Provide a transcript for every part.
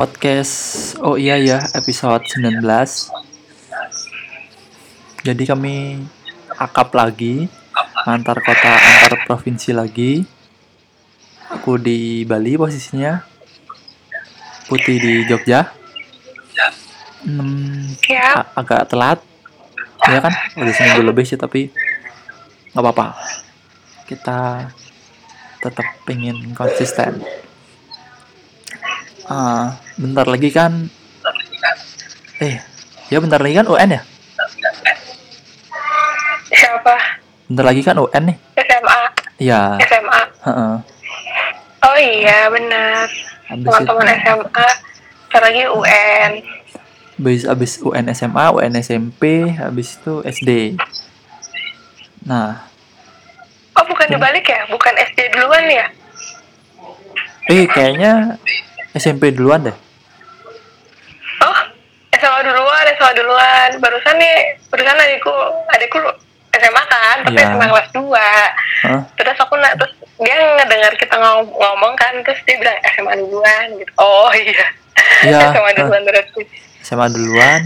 podcast. Oh iya ya episode 19 Jadi kami akap lagi antar kota antar provinsi lagi. Aku di Bali posisinya Putih di Jogja. Hmm, Ya, agak telat. Ya kan udah seminggu lebih sih tapi nggak apa-apa. Kita tetap pengen konsisten. Ah bentar lagi kan eh ya bentar lagi kan UN ya siapa? bentar lagi kan UN nih SMA, ya SMA. heeh. Oh iya, benar. habis Teman-teman SMA. Ntar lagi UN. habis habis UN SMA UN SMP habis itu SD nah Oh, bukan dibalik ya? Bukan SD duluan ya? eh kayaknya SMP duluan deh SMA duluan, SMA duluan. Barusan nih, barusan adikku, adikku SMA kan, tapi Iya. SMA kelas 2. Hah? Terus aku nak, terus dia ngedengar kita ngom- ngomong kan, terus dia bilang SMA duluan gitu. Oh iya. Iya, SMA duluan berarti. SMA duluan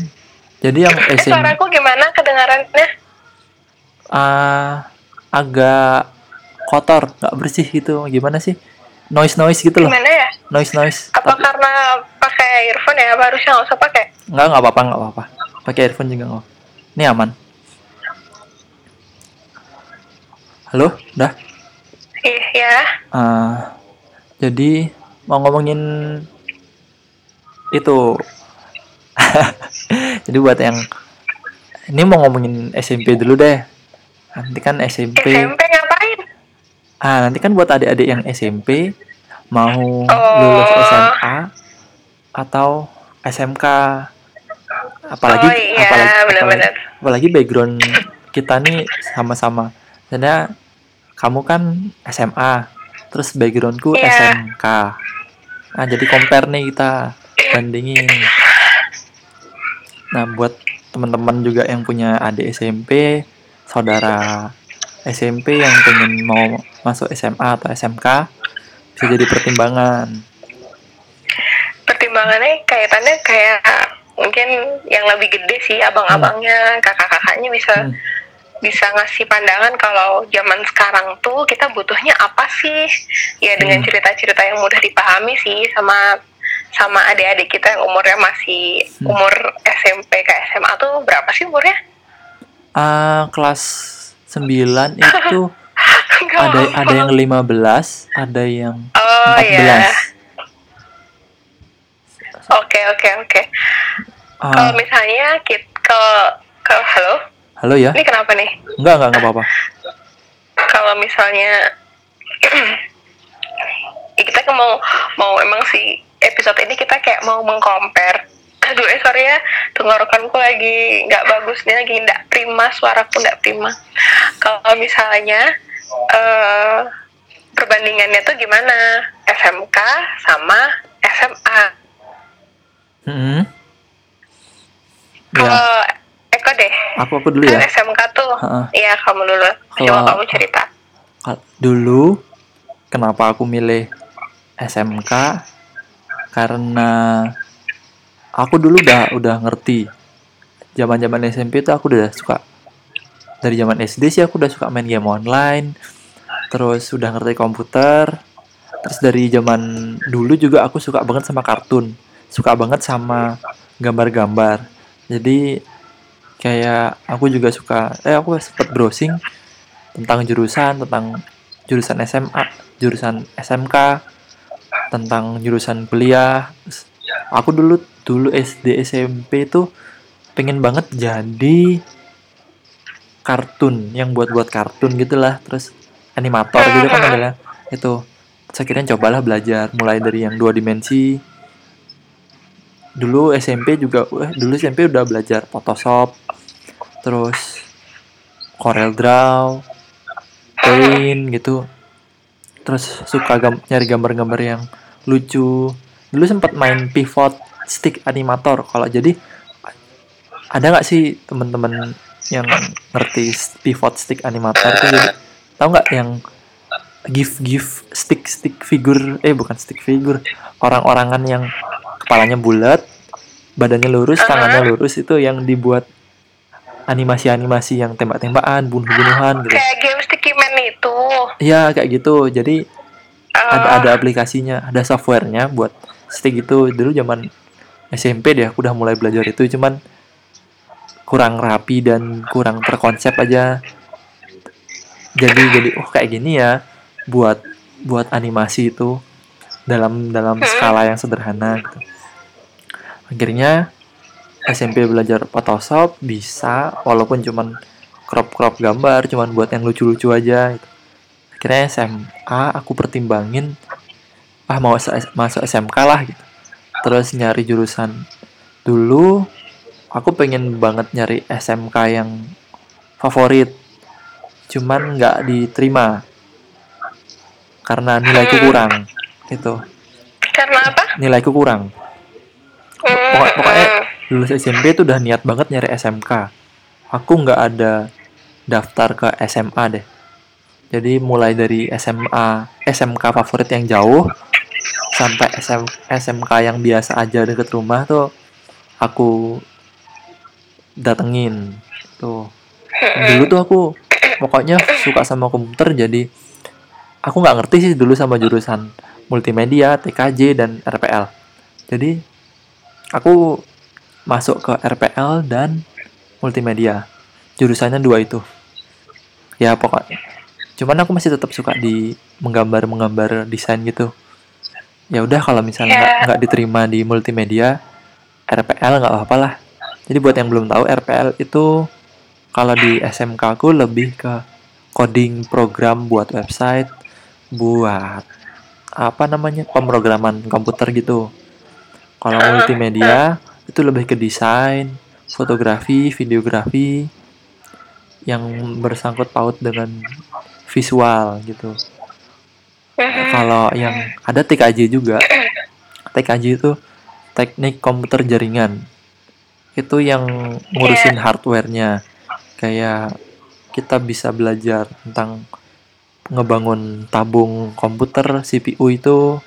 jadi yang Eh, suaraku gimana kedengarannya? ah agak kotor nggak bersih gitu gimana sih noise noise gitu loh Gimana ya? noise noise Apa Tapi- karena pakai earphone ya? Harusnya nggak usah pakai? nggak nggak apa-apa nggak apa-apa pakai earphone juga nggak ini aman halo dah Iya. Ah, jadi mau ngomongin itu jadi buat yang ini mau ngomongin SMP dulu deh nanti kan SMP SMP? Ah, nanti kan buat adik-adik yang SMP mau Oh. lulus SMA atau SMK. Apalagi oh iya, apalagi, apalagi, benar-benar. apalagi background kita nih sama-sama. Karena kamu kan SMA, terus backgroundku Iya. SMK. Nah, jadi compare nih kita bandingin. Nah, buat teman-teman juga yang punya adik SMP, saudara SMP yang pengen mau masuk SMA atau SMK bisa jadi pertimbangan. Pertimbangannya kaitannya kayak mungkin yang lebih gede sih abang-abangnya, kakak-kakaknya bisa Hmm. bisa ngasih pandangan kalau zaman sekarang tuh kita butuhnya apa sih? Ya dengan Hmm. cerita-cerita yang mudah dipahami sih sama sama adik-adik kita yang umurnya masih Hmm. umur SMP ke SMA tuh berapa sih umurnya? Ah, kelas 9 itu ada ada yang 15, ada yang Oh 14. ya. Oke oke oke. Kalau Ah, misalnya kita ke ke halo, halo ya? ini kenapa nih? Enggak, enggak, enggak apa-apa. Kalau misalnya ya kita mau mau emang sih episode ini kita kayak mau mengcompare. Aduh, eh sorry ya, tenggorokanku lagi nggak bagus nih, lagi nggak prima, suaraku nggak prima. Kalau misalnya eh perbandingannya tuh gimana? SMK sama SMA. Hmm. Ya, Kalau Eko deh, aku aku dulu kan ya. SMK tuh, iya kamu dulu. Coba Kalau- kamu cerita. Dulu kenapa aku milih SMK? Karena aku dulu udah udah ngerti. Zaman-zaman SMP itu aku udah suka dari zaman SD sih aku udah suka main game online. Terus udah ngerti komputer. Terus dari zaman dulu juga aku suka banget sama kartun. Suka banget sama gambar-gambar. Jadi kayak aku juga suka eh aku sempet browsing tentang jurusan, tentang jurusan SMA, jurusan SMK, tentang jurusan kuliah. Aku dulu dulu SD SMP tuh pengen banget jadi kartun yang buat-buat kartun gitulah, terus animator gitu kan adalah itu. Akhirnya cobalah belajar mulai dari yang dua dimensi. Dulu SMP juga, eh, dulu SMP udah belajar Photoshop, terus Corel Draw, Paint gitu. Terus suka gam- nyari gambar-gambar yang lucu. Dulu sempat main pivot stick animator. Kalau jadi ada nggak sih teman-teman yang ngerti pivot stick animator tuh? Jadi tahu nggak yang gif gif stick stick figur eh bukan stick figur orang-orangan yang kepalanya bulat badannya lurus tangannya lurus itu yang dibuat animasi-animasi yang tembak-tembakan bunuh-bunuhan gitu. Kayak game sticky man itu. Iya kayak gitu. Jadi ada Ah, ada aplikasinya ada softwarenya buat stick itu dulu zaman SMP deh aku udah mulai belajar itu. Cuman kurang rapi dan kurang terkonsep aja. Jadi jadi oh kayak gini ya buat buat animasi itu dalam dalam skala yang sederhana gitu. Akhirnya SMP belajar Photoshop bisa walaupun cuman crop crop gambar cuman buat yang lucu-lucu aja gitu. akhirnya SMA aku pertimbangin ah mau masuk SMK lah gitu. Terus nyari jurusan dulu aku pengen banget nyari SMK yang favorit. Cuman nggak diterima. Karena nilaiku kurang itu karena apa? Nilaiku kurang. Hmm, Pokok- pokoknya hmm. lulus SMP tuh udah niat banget nyari SMK aku nggak ada daftar ke SMA deh. Jadi mulai dari SMA SMK favorit yang jauh sampai SM, SMK yang biasa aja deket rumah tuh aku datengin. Tuh. Dulu tuh aku pokoknya suka sama komputer jadi aku nggak ngerti sih dulu sama jurusan multimedia TKJ dan RPL jadi aku masuk ke RPL dan multimedia. Jurusannya dua itu. Ya pokoknya. Cuman aku masih tetap suka di menggambar menggambar desain gitu ya udah kalau misalnya nggak nggak diterima di multimedia RPL nggak apa-apa lah. Jadi buat yang belum tahu RPL itu kalau di SMK aku lebih ke coding program buat website buat apa namanya pemrograman komputer gitu. Kalau multimedia itu lebih ke desain fotografi videografi yang bersangkut paut dengan visual gitu. Kalau yang ada TKJ juga. TKJ itu teknik komputer jaringan. Itu yang ngurusin hardwarenya. Kayak kita bisa belajar tentang ngebangun tabung komputer CPU itu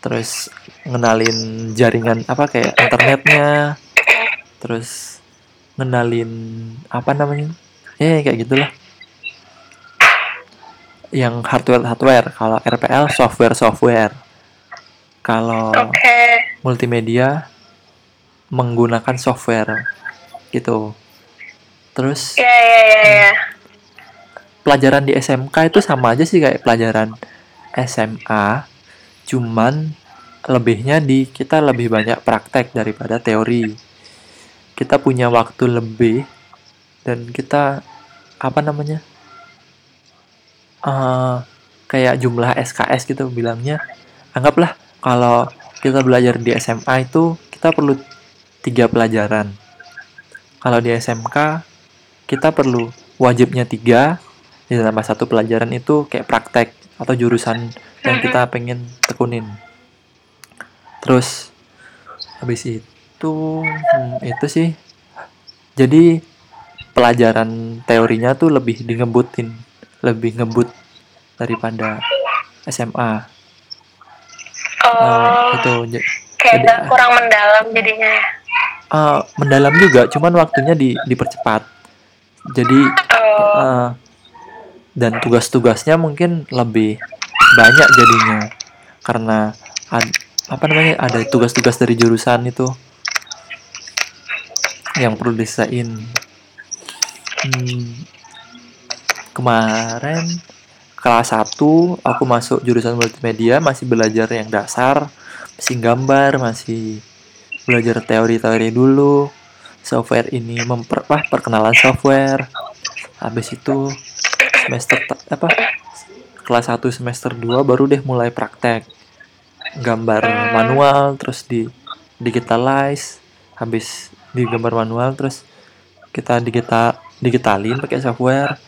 terus ngenalin jaringan apa kayak internetnya terus ngenalin apa namanya? Ya kayak gitulah yang hardware hardware kalau RPL software software kalau oke. multimedia menggunakan software gitu. Terus ya ya ya ya. pelajaran di SMK itu sama aja sih kayak pelajaran SMA cuman lebihnya di kita lebih banyak praktek daripada teori. Kita punya waktu lebih dan kita apa namanya eh kayak jumlah SKS gitu bilangnya. Anggaplah kalau kita belajar di SMA itu kita perlu tiga pelajaran. Kalau di SMK kita perlu wajibnya tiga ditambah satu pelajaran itu kayak praktek atau jurusan yang kita pengen tekunin. Terus habis itu hmm, itu sih. Jadi pelajaran teorinya tuh lebih di ngebutin lebih ngebut daripada SMA oh Eh, itu kayak jadi- nggak kurang mendalam jadinya ya? Eh, mendalam juga cuman waktunya di dipercepat. Jadi oh. eh, dan tugas-tugasnya mungkin lebih banyak jadinya. Karena ad- apa namanya ada tugas-tugas dari jurusan itu yang perlu diselesaiin hmm, kemarin kelas 1 aku masuk jurusan multimedia masih belajar yang dasar masih gambar masih belajar teori-teori dulu. Software ini memper wah, perkenalan software. Habis itu semester apa kelas 1 semester 2 baru deh mulai praktek. Gambar manual terus di digitalize. Habis digambar manual terus kita digital digitalin pakai software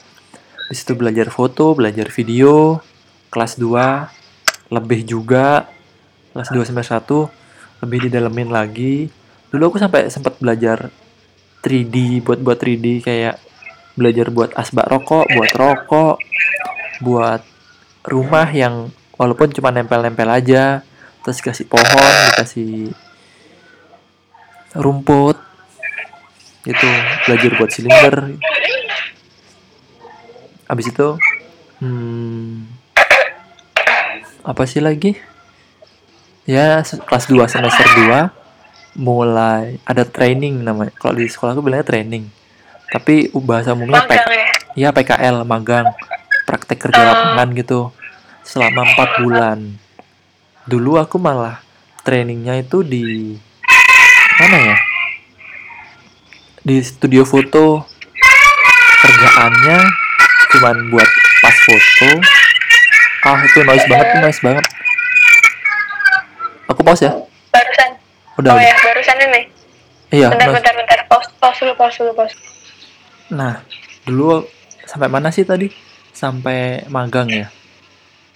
di situ belajar foto belajar video kelas 2 lebih juga kelas 2 semester 1 lebih didalemin lagi. Dulu aku sampai sempat belajar 3D buat buat 3D kayak belajar buat asbak rokok buat rokok buat rumah yang walaupun cuma nempel-nempel aja terus dikasih pohon dikasih rumput itu belajar buat silinder abis itu hmm, apa sih lagi? Ya kelas 2 semester 2 mulai ada training namanya. Kalau di sekolah aku bilangnya training. Tapi bahasa umumnya magang P- ya ya PKL magang. Praktek kerja Ah. lapangan gitu. Selama empat bulan. Dulu aku malah trainingnya itu di mana ya? Di studio foto. Kerjaannya cuman buat pas foto ah itu noise banget tuh noise banget aku pause ya barusan udah oh udah. ya barusan ini iya bentar noise. bentar bentar pause pause dulu pause dulu pause Nah, dulu sampai mana sih tadi? Sampai magang ya?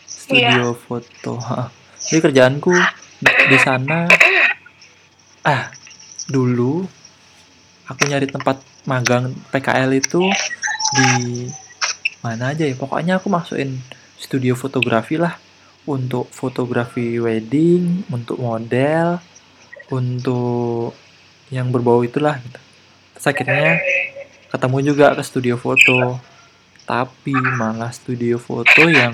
Studio foto. ha. Jadi kerjaanku di, di sana ah dulu aku nyari tempat magang PKL itu di mana aja ya? Pokoknya aku masukin studio fotografi lah untuk fotografi wedding, untuk model, untuk yang berbau itulah gitu. Terus akhirnya ketemu juga ke studio foto tapi malah studio foto yang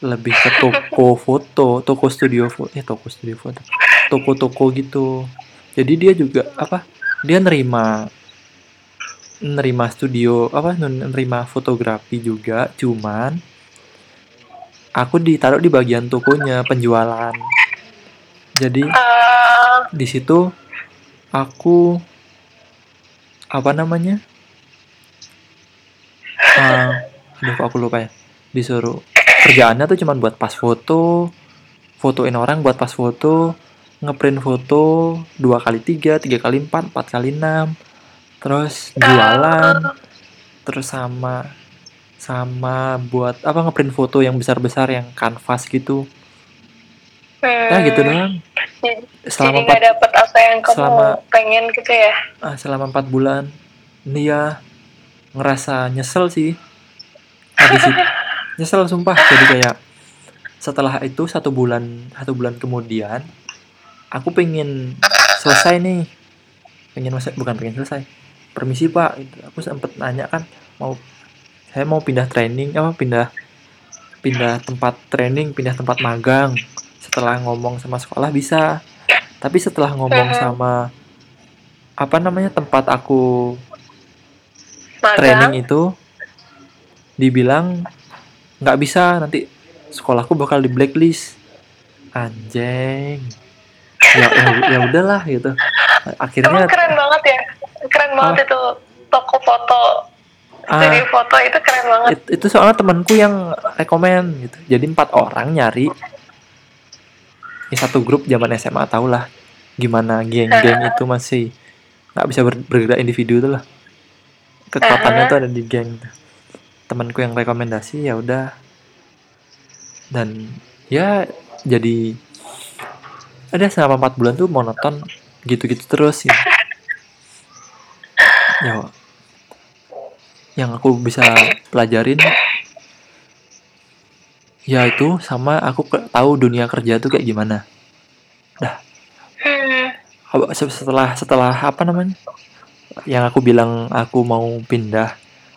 lebih ke toko foto toko studio foto eh toko studio foto toko-toko gitu jadi dia juga apa dia nerima nerima studio apa nerima fotografi juga cuman aku ditaruh di bagian tokonya penjualan. Jadi Eh, di situ aku apa namanya? Ah, aduh aku lupa ya. Disuruh kerjaannya tuh cuman buat pas foto fotoin orang buat pas foto ngeprint foto dua kali tiga tiga kali empat empat kali enam terus jualan terus sama sama buat apa ngeprint foto yang besar-besar yang kanvas gitu. Hmm, ya gitu doang. Selama jadi empat dapet apa yang kamu selama- pengen gitu ya? Ah, selama empat bulan. Ini ya ngerasa nyesel sih. Habis itu nyesel sumpah. Jadi kayak setelah itu satu bulan satu bulan kemudian aku pengen selesai nih. Pengen masa bukan pengen selesai permisi pak. Gitu. aku sempet nanya kan mau saya mau pindah training apa pindah pindah tempat training pindah tempat magang. Setelah ngomong sama sekolah bisa. Tapi setelah ngomong sama apa namanya tempat aku magang? training itu dibilang nggak bisa. Nanti sekolahku bakal di blacklist. Anjing. Ya ya, ya udahlah gitu. Emang akhirnya keren banget ya keren banget itu. Toko foto. Ah. studio foto itu keren banget. It- itu soalnya temanku yang rekomen gitu. Jadi empat orang nyari ini satu grup zaman SMA tau lah gimana geng-geng itu masih nggak bisa ber- bergerak individu tuh lah. Kekuatannya tuh ada di geng temanku yang rekomendasi ya udah. Dan ya jadi ada selama empat bulan tuh monoton gitu-gitu terus gitu. Ya yang aku bisa pelajarin ya itu sama aku ke- tahu dunia kerja tuh kayak gimana. Se- setelah setelah apa namanya? Yang aku bilang aku mau pindah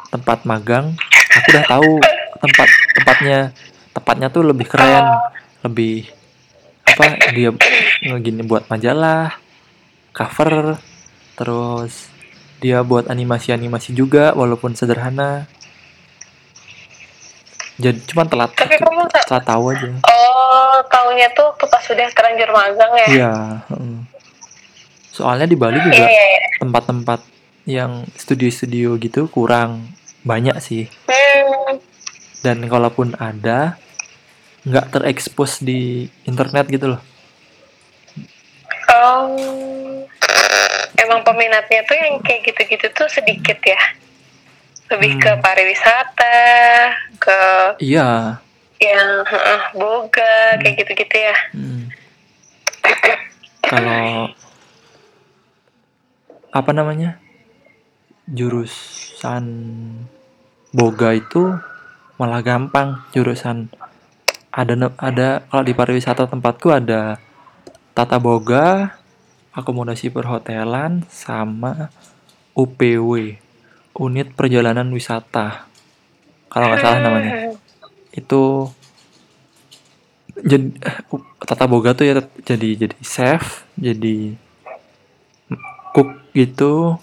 tempat magang aku udah tahu tempat tempatnya. Tempatnya tuh lebih keren lebih apa dia ngegini buat majalah cover terus dia buat animasi-animasi juga walaupun sederhana. Jadi cuman telat. Tapi kamu telat tahu aja. Oh tahunya tuh pas sudah terlanjur magang ya? Iya soalnya di Bali juga iya iya iya. tempat-tempat yang studio-studio gitu kurang. Banyak sih. Hmm. dan kalaupun ada nggak terekspos di internet gitu loh. Oh, emang peminatnya tuh yang kayak gitu-gitu tuh sedikit ya. Lebih ke Hmm. pariwisata, ke iya yang heeh, boga, kayak gitu-gitu ya. Hmm. Kalau apa namanya jurusan boga itu malah gampang jurusan ada ada kalau di pariwisata tempatku ada tata boga akomodasi perhotelan sama UPW unit perjalanan wisata kalau nggak salah namanya. Itu jadi tata boga tuh ya jadi jadi chef jadi cook gitu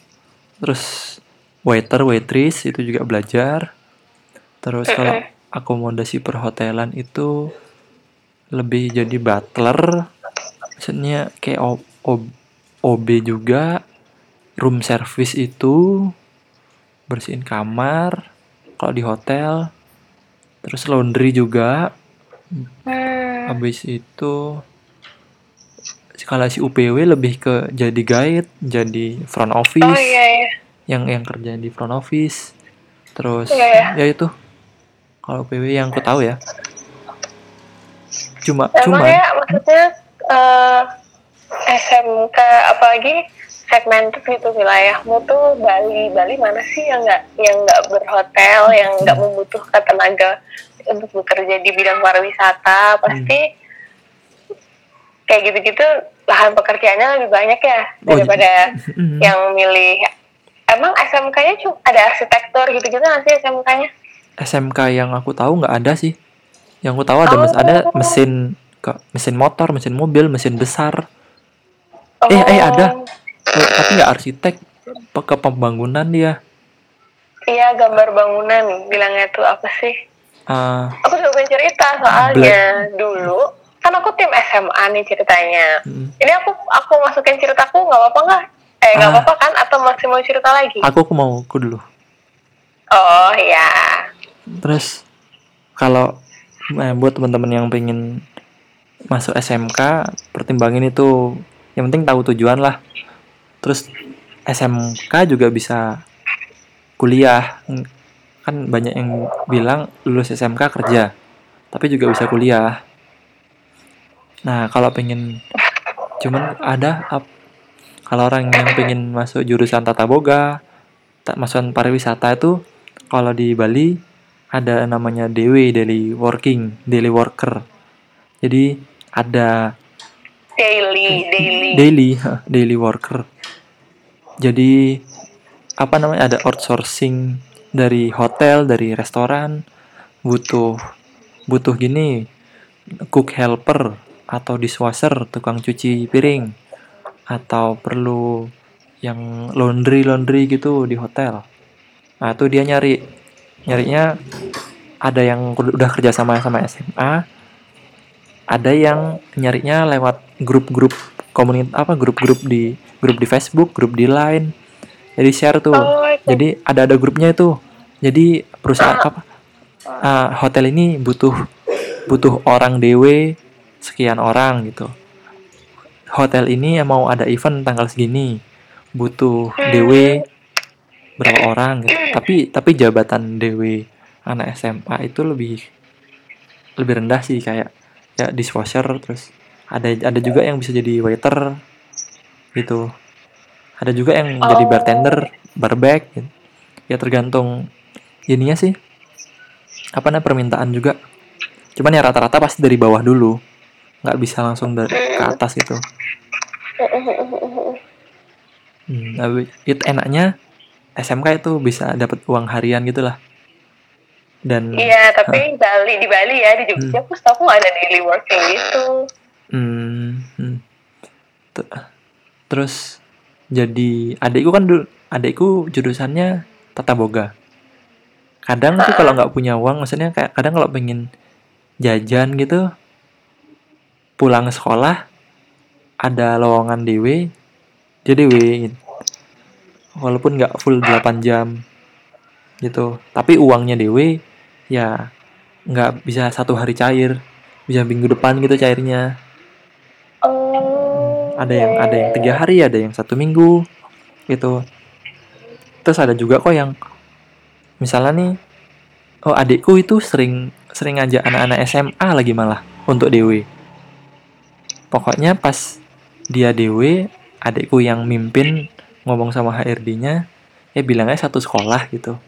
terus waiter waitress itu juga belajar. Terus kalau akomodasi perhotelan itu lebih jadi butler maksudnya kayak O- O- OB juga room service itu bersihin kamar kalau di hotel terus laundry juga. Hmm. habis itu kalau si UPW lebih ke jadi guide jadi front office. Oh iya iya. yang yang kerja di front office. Terus Iya, ya itu. Kalau UPW yang aku tahu ya. Cuma Emang cuman ya maksudnya eh, SMK apalagi segmented gitu wilayahmu tuh Bali. Bali mana sih yang nggak yang nggak berhotel yang nggak membutuhkan tenaga untuk bekerja di bidang pariwisata? Pasti kayak gitu-gitu lahan pekerjaannya lebih banyak ya Oh, daripada Mm. yang milih. Emang SMK-nya cuma ada arsitektur gitu-gitu nggak sih SMK-nya SMK yang aku tahu nggak ada sih. Yang aku tahu ada mes- Oh. ada mesin ke mesin motor mesin mobil mesin besar Eh, eh, ada. Eh, tapi nggak arsitek. Ke pembangunan dia? Iya gambar bangunan. Bilangnya tuh apa sih? Ah, aku juga pengen cerita soalnya dulu kan aku tim SMA nih ceritanya. Mm. ini aku aku masukin ceritaku nggak apa-apa nggak? Eh nggak Ah. apa-apa kan? Atau masih mau cerita lagi? Aku aku mau aku dulu. Oh ya terus kalau eh, buat teman-teman yang pengen masuk SMK pertimbangin itu yang penting tahu tujuan lah. Terus SMK juga bisa kuliah. Kan banyak yang bilang lulus SMK kerja tapi juga bisa kuliah. Nah kalau pengen cuman ada ap- kalau orang yang pengen masuk jurusan tata boga tak masukan pariwisata itu kalau di Bali ada namanya DW daily working daily worker. Jadi ada daily daily. Daily hah, daily worker. Jadi apa namanya ada outsourcing dari hotel dari restoran butuh butuh gini cook helper atau dishwasher tukang cuci piring atau perlu yang laundry laundry gitu di hotel. Nah dia nyari. Nyarinya ada yang udah kerja sama sama SMA ada yang nyarinya lewat grup-grup komunitas apa grup-grup di grup di Facebook grup di Line. Jadi share tuh. Oh jadi ada ada grupnya itu. Jadi perusahaan apa ah, hotel ini butuh butuh orang DW sekian orang gitu. Hotel ini mau ada event tanggal segini butuh DW berapa orang gitu. Tapi tapi jabatan DW anak SMA itu lebih lebih rendah sih kayak ya dishwasher terus ada ada juga yang bisa jadi waiter gitu. Ada juga yang jadi Oh. bartender barback gitu. ya tergantung ininya sih. Apa namanya permintaan juga. Cuman ya rata-rata pasti dari bawah dulu. Nggak bisa langsung dari ke atas gitu. Hmm, itu enaknya SMK itu bisa dapat uang harian gitulah dan iya tapi Bali di Bali ya di Jogja aku setahu nggak ada daily working gitu. Hmm, hmm. T- terus jadi adikku kan dulu adikku jurusannya tata boga. Kadang tuh kalau nggak punya uang maksudnya kayak kadang kalau pengen jajan gitu pulang sekolah ada lowongan DW dia DW walaupun nggak full 8 jam gitu tapi uangnya DW ya nggak bisa satu hari cair. Bisa minggu depan gitu cairnya. Oh ada yang ada yang tiga hari ada yang satu minggu gitu. Terus ada juga kok yang misalnya nih oh adikku itu sering sering ngajak anak-anak SMA lagi malah untuk DW pokoknya pas dia DW adikku yang mimpin ngomong sama HRD-nya ya bilangnya satu sekolah gitu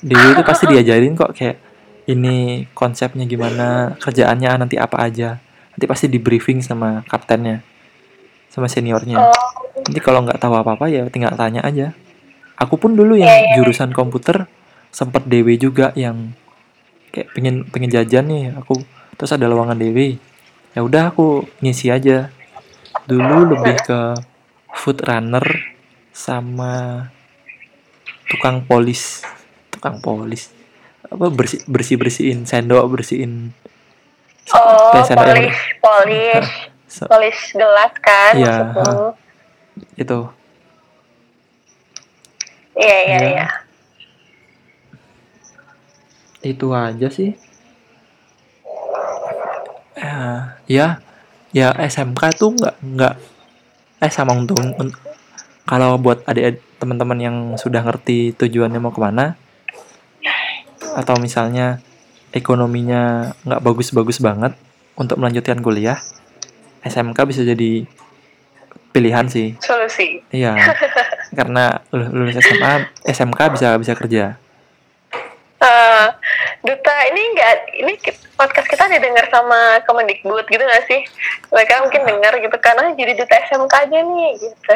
DW itu pasti diajarin kok kayak ini konsepnya gimana kerjaannya nanti apa aja. Nanti pasti di briefing sama kaptennya sama seniornya. Oh. Nanti kalau nggak tahu apa apa ya tinggal tanya aja. Aku pun dulu yang Iya, iya. jurusan komputer sempat DW juga yang kayak pengen pengen jajan nih aku terus ada lowongan DW ya udah aku ngisi aja. Dulu lebih ke food runner sama tukang polis tukang polis. Apa bersih bersih bersihin sendok bersihin oh kayak sendok yang- polis. Polis se- polis gelas kan Iya, maksudmu itu. Iya iya Iya. iya. Itu aja sih. Eh, ya ya SMK tuh nggak nggak eh sama untuk un- kalau buat adik teman-teman yang sudah ngerti tujuannya mau ke mana atau misalnya ekonominya nggak bagus-bagus banget untuk melanjutkan kuliah SMK bisa jadi pilihan sih solusi iya karena lul- lulus SMA SMK bisa bisa kerja Eh, Duta ini enggak ini podcast kita didengar sama Kemendikbud gitu gak sih? Mereka mungkin dengar gitu karena jadi duta SMK aja nih gitu.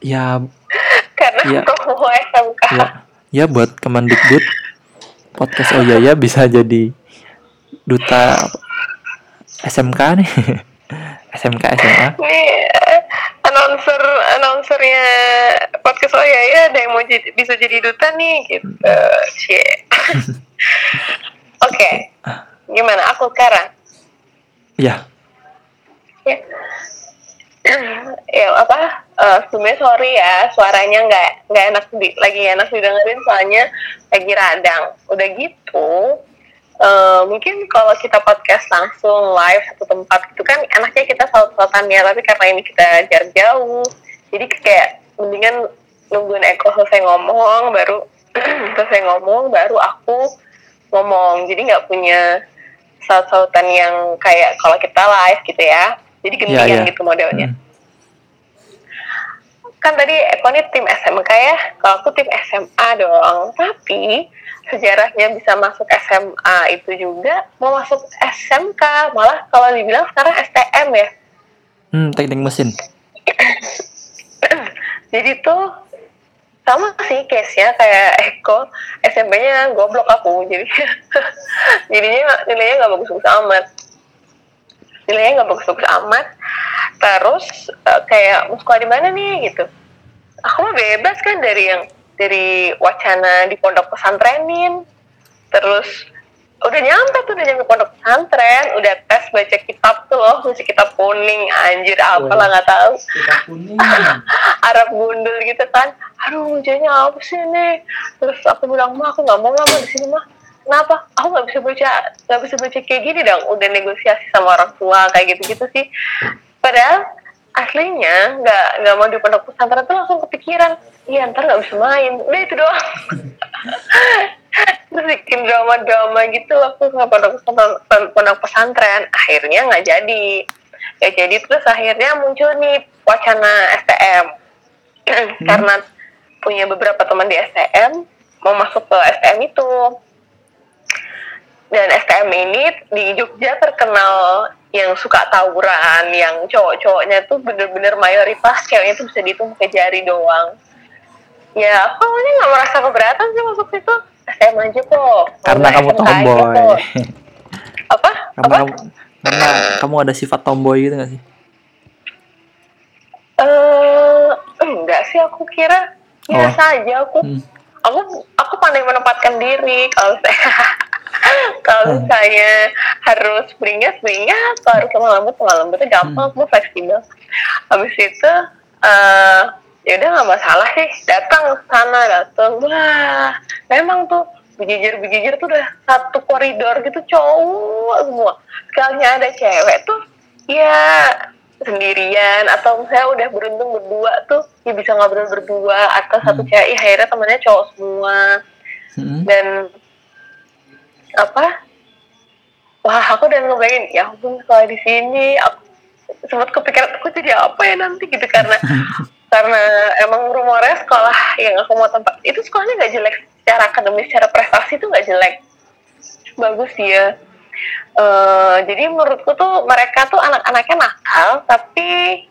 ya karena Iya. promo SMK. ya ya buat Kemendikbud podcast. Oh iya ya bisa jadi duta SMK nih. SMK SMA Nih announcer announcernya podcast. Oh ya ya ada yang mau jadi, bisa jadi duta nih gitu. Cie. Oke. Gimana? Aku sekarang? ya ya. Ya apa eh sebelumnya sorry ya suaranya nggak nggak enak di, lagi enak didengerin soalnya lagi radang udah gitu eh mungkin kalau kita podcast langsung live satu tempat itu kan enaknya kita saut-sautan ya tapi karena ini kita jarak jauh jadi kayak mendingan nungguin Eko selesai ngomong baru selesai ngomong baru aku ngomong jadi nggak punya saut-sautan yang kayak kalau kita live gitu ya jadi Iya, iya. gitu modelnya Hmm. Kan tadi Eko nih tim SMK ya, kalau aku tim SMA dong. Tapi sejarahnya bisa masuk SMA itu juga mau masuk SMK, malah kalau dibilang sekarang STM ya. hmm, teknik mesin Jadi tuh sama sih case-nya kayak Eko, SMP-nya goblok aku, jadi jadinya nilainya nggak bagus-bagus amat. Nilainya nggak bagus-bagus amat. Terus eh, kayak mau sekolah di mana nih? Gitu. Aku mah bebas kan dari yang dari wacana di pondok pesantrenin. Terus udah nyampe tuh udah nyampe pondok pesantren, udah tes baca kitab tuh loh, baca kitab kuning, anjir apalah nggak tahu. Arab gundul gitu kan. Aduh ujiannya apa sih nih terus aku bilang mah aku nggak mau lama di sini mah kenapa? Aku nggak bisa baca nggak bisa baca kayak gini dong. Udah negosiasi sama orang tua kayak gitu gitu sih padahal aslinya nggak nggak mau di pondok pesantren tuh langsung kepikiran iya ntar nggak bisa main. Udah itu doang. Terus bikin drama-drama gitu waktu sama pondok pesantren, pondok pesantren. Akhirnya nggak jadi. Ya jadi terus akhirnya muncul nih wacana STM karena punya beberapa teman di STM mau masuk ke STM itu. Dan STM ini di Jogja terkenal yang suka tawuran yang cowok-cowoknya tuh bener-bener mayoritas ceweknya tuh bisa dihitung pakai jari doang. Ya aku awalnya nggak merasa keberatan sih masuk situ STM aja kok. Karena kamu tomboy. apa? Karena apa? kamu karena kamu ada sifat tomboy gitu gak sih? Eh enggak sih aku kira biasa aja. Aku Hmm. aku aku pandai menempatkan diri kalau saya kalau Hmm. misalnya harus beringas beringas. Kalau harus lemah lembut lemah lembutnya gampang Hmm. fleksibel. Habis itu eh ya udah nggak masalah sih. Datang sana datang. Wah memang tuh bejijir bejijir tuh udah satu koridor gitu cowok semua. Sekalinya ada cewek tuh ya sendirian. Atau misalnya udah beruntung berdua tuh ya bisa ngobrol berdua. Atau satu Hmm. cewek ya akhirnya temennya cowok semua. Hmm. dan apa? Wah aku udah ngebayangin ya ampun kalau di sini aku sempat kepikiran aku jadi apa ya nanti? Gitu karena karena emang rumornya sekolah yang aku mau tempat itu sekolahnya nggak jelek secara akademis secara prestasi tuh nggak jelek. Bagus ya Eh, jadi menurutku tuh mereka tuh anak-anaknya nakal tapi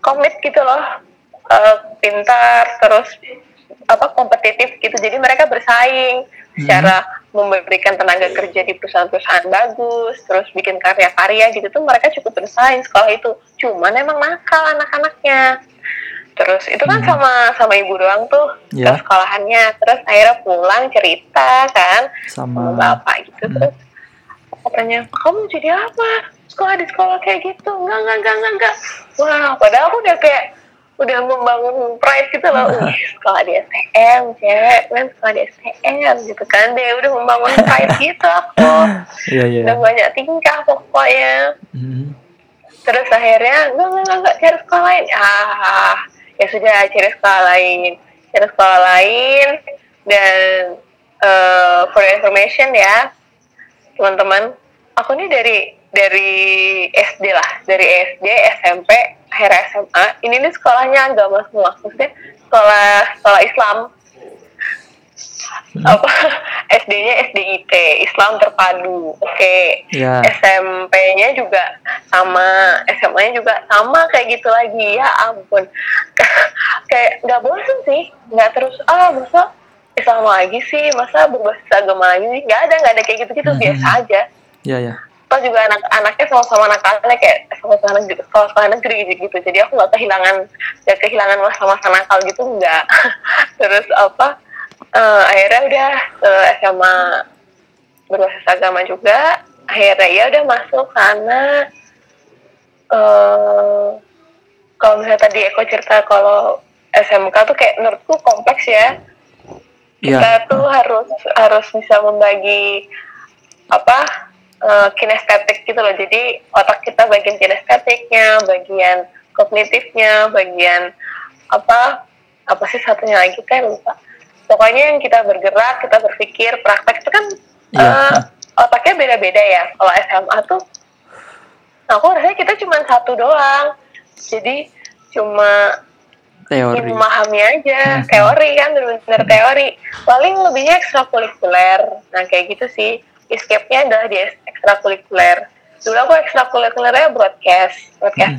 komit gitu loh. Eh, pintar terus apa kompetitif gitu. Jadi mereka bersaing secara memberikan tenaga kerja di perusahaan-perusahaan bagus terus bikin karya-karya gitu tuh mereka cukup bersaing sekolah itu cuman emang nakal anak-anaknya terus itu kan Hmm. sama sama ibu doang tuh Ya. ke sekolahannya terus akhirnya pulang cerita kan sama sama bapak gitu Hmm. terus katanya kamu jadi apa sekolah di sekolah kayak gitu enggak enggak enggak, enggak. wah padahal aku udah kayak udah membangun pride gitu loh. Wih, sekolah di STM cewek kan sekolah di STM gitu kan. Dia udah membangun pride gitu aku iya iya. udah banyak tingkah pokoknya. Hmm. terus akhirnya enggak enggak enggak, enggak cari sekolah lain. Ah ya sudah cari sekolah lain. Cari sekolah lain dan eh, for information ya teman-teman aku nih dari dari SD lah dari SD SMP akhirnya SMA ini nih sekolahnya agama semua maksudnya sekolah sekolah Islam. Apa? SD-nya SDIT Islam terpadu oke. Ya. SMP-nya juga sama, SMA-nya juga sama kayak gitu lagi. Ya ampun, kayak nggak bosan sih, nggak terus ah masa Islam lagi sih, masa berbasis agama lagi sih, nggak ada nggak ada kayak gitu-gitu Mhm. biasa aja. ya ya Toh juga anak-anaknya sama-sama nakalnya kayak sama-sama negeri, sekolah-sekolah negeri gitu. Jadi aku nggak kehilangan, nggak kehilangan masa-masa nakal gitu nggak. terus apa? eh, akhirnya udah ke SMA berbasis agama juga akhirnya ya udah masuk sana eh kalau misalnya tadi Eko cerita kalau SMK tuh kayak menurutku kompleks ya ya kita tuh harus harus bisa membagi apa eh, kinestetik gitu loh. Jadi otak kita bagian kinestetiknya bagian kognitifnya bagian apa apa sih satunya lagi kan lupa. Pokoknya yang kita bergerak kita berpikir praktek itu kan Iya. eh, otaknya beda-beda ya. Kalau SMA tuh aku rasanya kita cuma satu doang. Jadi cuma teori. memahami aja. Mhm. teori kan benar-benar teori. Paling lebihnya ekstrakurikuler. Nah kayak gitu sih escape-nya adalah di ekstrakurikuler. Dulu aku ekstrakurikulernya broadcast broadcast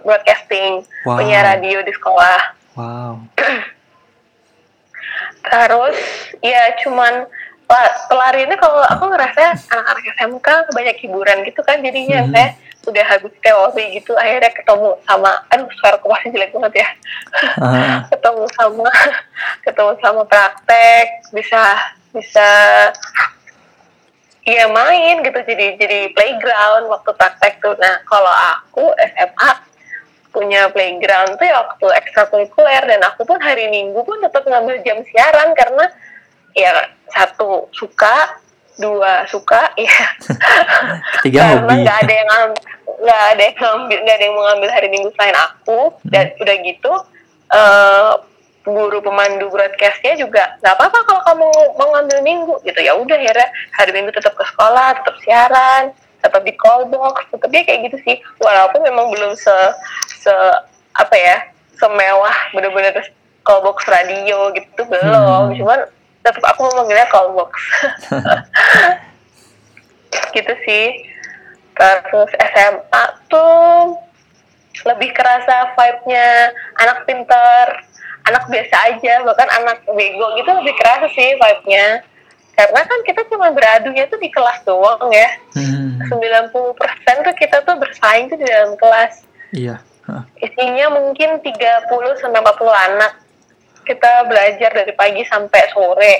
broadcasting Wow. punya radio di sekolah. Wow. Terus ya cuman la- pelariannya kalau aku ngerasa anak-anak SMK banyak hiburan gitu kan jadinya Mhm. saya udah habis teori gitu akhirnya ketemu sama aduh suara aku masih jelek banget ya. Ah, ketemu sama ketemu sama praktek bisa bisa Iya main gitu. Jadi jadi playground waktu praktek tuh. Nah kalau aku SMA punya playground tuh ya waktu ekstrakurikuler. Dan aku pun hari Minggu pun tetap ngambil jam siaran karena ya satu suka dua suka ya ketiga karena hobi. nggak ada yang nggak ada yang ngambil nggak ada yang mengambil hari minggu selain aku. Dan udah gitu eh guru pemandu broadcastnya juga nggak apa-apa kalau kamu mau ngambil minggu gitu. Ya udah akhirnya hari minggu tetap ke sekolah tetap siaran tetap di call box tetap ya kayak gitu sih. Walaupun memang belum se se apa ya semewah bener-bener call box radio gitu belum. Hmm. cuman tetap aku memanggilnya call box. Gitu sih. Terus SMA tuh lebih kerasa vibe-nya. Anak pinter anak biasa aja bahkan anak bego gitu lebih kerasa sih vibe-nya. Karena kan kita cuma beradunya tuh di kelas doang ya. Hmm, 90% tuh kita tuh bersaing tuh di dalam kelas. Iya Hah. isinya mungkin 30 sampai 40 anak. Kita belajar dari pagi sampai sore.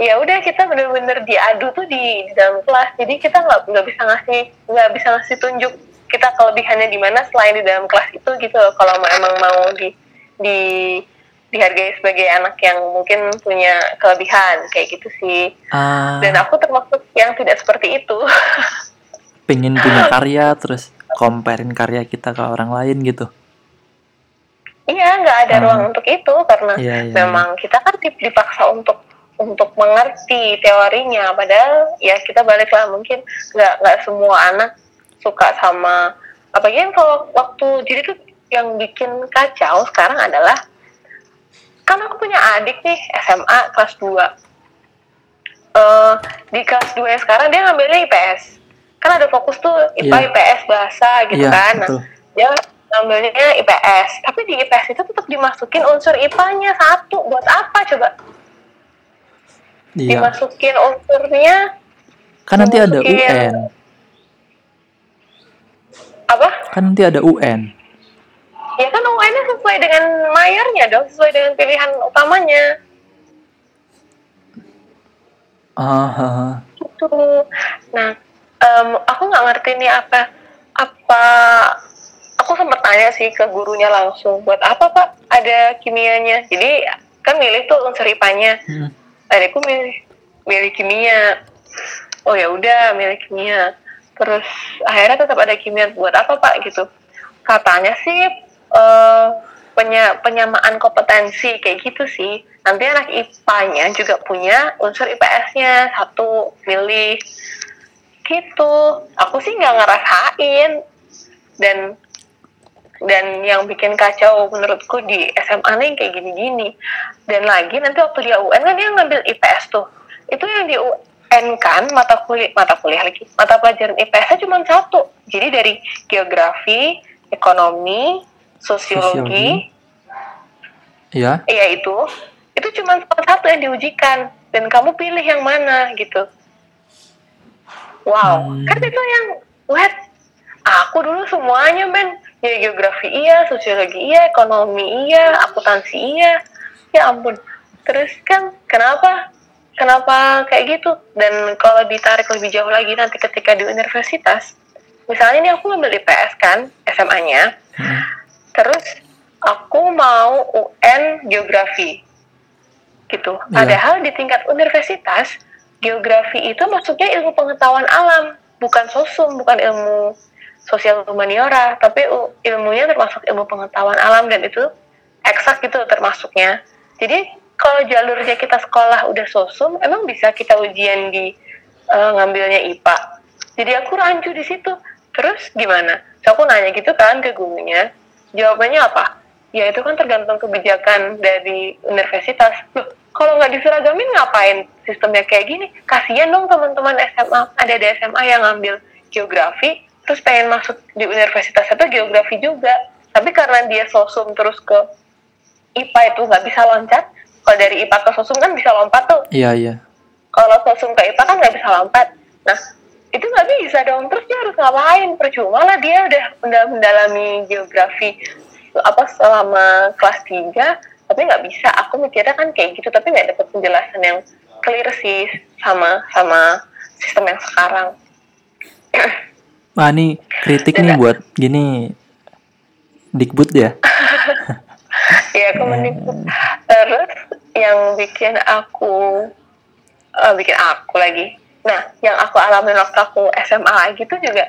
Ya udah kita bener-bener diadu tuh di, di dalam kelas. Jadi kita nggak nggak bisa ngasih nggak bisa ngasih tunjuk kita kelebihannya di mana selain di dalam kelas itu gitu loh, kalau emang mau di di dihargai sebagai anak yang mungkin punya kelebihan kayak gitu sih. Ah, dan aku termasuk yang tidak seperti itu. Pengen punya karya terus comparein karya kita ke orang lain gitu. Iya, nggak ada Hmm. ruang untuk itu karena Iya, iya, memang kita kan dip- dipaksa untuk untuk mengerti teorinya. Padahal ya kita balik lah mungkin nggak nggak semua anak suka sama apalagi kan kalau waktu jadi tuh yang bikin kacau sekarang adalah kan aku punya adik nih SMA kelas 2 eh di kelas 2 yang sekarang dia ngambilnya IPS kan ada fokus tuh IPA Iya. IPS bahasa gitu iya kan Nah, betul dia ngambilnya IPS tapi di IPS itu tetap dimasukin unsur IPA-nya satu buat apa coba Iya. dimasukin unsurnya Kan nanti ada UN. apa Kan nanti ada UN. Ya kan UN-nya sesuai dengan mayornya dong sesuai dengan pilihan utamanya. Ah, gitu. Nah em, aku nggak ngerti nih apa apa aku sempat tanya sih ke gurunya langsung buat apa pak? Ada kimianya? Jadi kan milih tuh unsur IPA-nya Hmm. adikku milih milih kimia. Oh ya udah milih kimia. Terus akhirnya tetap ada kimia. Buat apa pak? Gitu. Katanya sih eh, penya- penyamaan kompetensi kayak gitu sih. Nanti anak IPA-nya juga punya unsur IPS-nya satu milih. Gitu. Aku sih nggak ngerasain. Dan dan yang bikin kacau menurutku di SMA nih kayak gini-gini. Dan lagi nanti waktu dia UN kan dia ngambil IPS tuh. Itu yang di UN kan mata kuliah mata kuliah lagi. Mata pelajaran IPS-nya cuma satu. Jadi dari geografi ekonomi sosiologi, Iya. iya itu. Itu cuma salah satu yang diujikan. Dan kamu pilih yang mana gitu. Wow. Hmm. kan itu yang what? Aku dulu semuanya men. Ya geografi iya sosiologi iya ekonomi iya akuntansi iya. Ya ampun. Terus kan kenapa? Kenapa kayak gitu? Dan kalau ditarik lebih jauh lagi nanti ketika di universitas misalnya ini aku ngambil IPS kan SMA-nya Hmm. Terus aku mau UN geografi gitu. Iya. Padahal di tingkat universitas geografi itu masuknya ilmu pengetahuan alam, bukan sosum, bukan ilmu sosial humaniora, tapi ilmunya termasuk ilmu pengetahuan alam dan itu eksak gitu termasuknya. Jadi kalau jalurnya kita sekolah udah sosum, emang bisa kita ujian di eh, ngambilnya IPA. Jadi aku rancu di situ. Terus gimana? So, aku nanya gitu kan ke gurunya. Jawabannya apa? Ya itu kan tergantung kebijakan dari universitas. Loh, kalau nggak diseragamin ngapain sistemnya kayak gini? Kasihan dong teman-teman SMA. Ada di SMA yang ngambil geografi, terus pengen masuk di universitas itu geografi juga. Tapi karena dia sosum terus ke IPA itu nggak bisa loncat. Kalau dari IPA ke sosum kan bisa lompat tuh Iya, iya. kalau sosum ke IPA kan nggak bisa lompat. Nah, itu nggak bisa dong. Terus dia harus ngapain? Percuma lah dia udah, udah mendalami geografi apa selama kelas 3, tapi nggak bisa. Aku mikirnya kan kayak gitu, tapi nggak dapet penjelasan yang clear sih sama sama sistem yang sekarang. Ah, nih kritik nih buat gini Dikbud ya. ya aku menipu. Terus yang bikin aku eh, bikin aku lagi. Nah, yang aku alami waktu aku SMA lagi tuh juga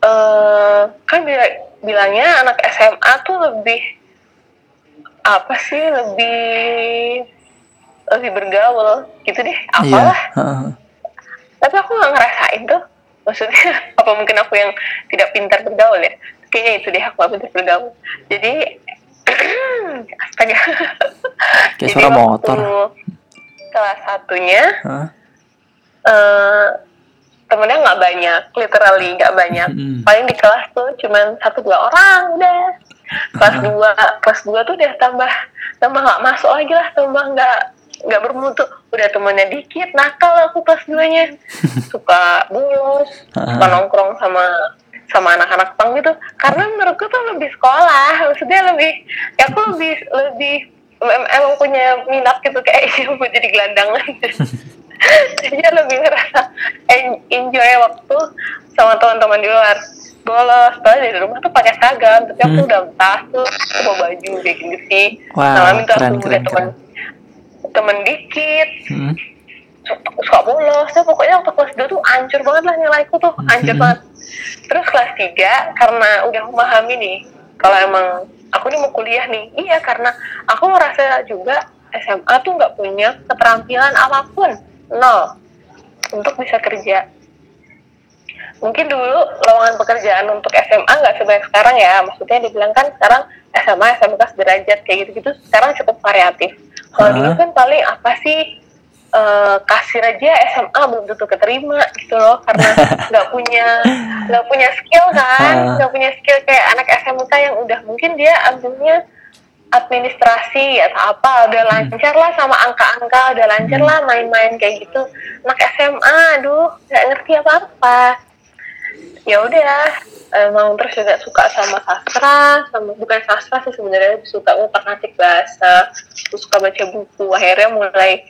eh kan bila- bilangnya anak SMA tuh lebih apa sih lebih lebih bergaul gitu deh Iya. apalah heeh. tapi aku nggak ngerasain tuh maksudnya apa mungkin aku yang tidak pintar bergaul ya kayaknya itu deh aku nggak pintar bergaul jadi astaga Kayak suara motor. kelas satunya Hah? Eh temennya nggak banyak literally nggak banyak. Mm. paling di kelas tuh cuman satu dua orang udah. Kelas dua kelas dua tuh udah tambah tambah nggak masuk lagi lah tambah nggak nggak bermutu. Udah temennya dikit nakal aku kelas duanya. Suka bolos suka nongkrong sama sama anak-anak pang gitu. Karena menurutku tuh lebih sekolah maksudnya lebih ya aku lebih lebih em- emang punya minat gitu kayak mau jadi gelandangan jadi lebih ngerasa en- enjoy waktu sama teman-teman di luar bolos padahal dari rumah tuh pakai seragam tapi aku Hmm. udah tas tuh bawa baju kayak gitu sih Wow, nah minta keren, aku keren, teman temen dikit Hmm. suka, bolos ya pokoknya waktu kelas 2 tuh hancur banget lah nilaiku tuh hancur Mhm. banget terus kelas 3 karena udah memahami nih kalau emang aku nih mau kuliah nih iya karena aku ngerasa juga SMA tuh nggak punya keterampilan apa pun nol untuk bisa kerja. Mungkin dulu lowongan pekerjaan untuk SMA nggak sebanyak sekarang ya. Maksudnya dibilang kan sekarang SMA SMK sederajat kayak gitu-gitu sekarang cukup variatif. Kalau Hah? dulu kan paling apa sih eh, kasir aja SMA belum tentu keterima gitu loh karena nggak punya nggak punya skill kan nggak punya skill kayak anak SMK yang udah mungkin dia ambilnya administrasi atau apa udah lancar lah sama angka-angka udah lancar Hmm. lah main-main kayak gitu. Anak SMA aduh nggak ngerti apa-apa. Ya udah emang terus juga suka sama sastra sama bukan sastra sih sebenarnya suka ngutak ngatik bahasa suka baca buku. Akhirnya mulai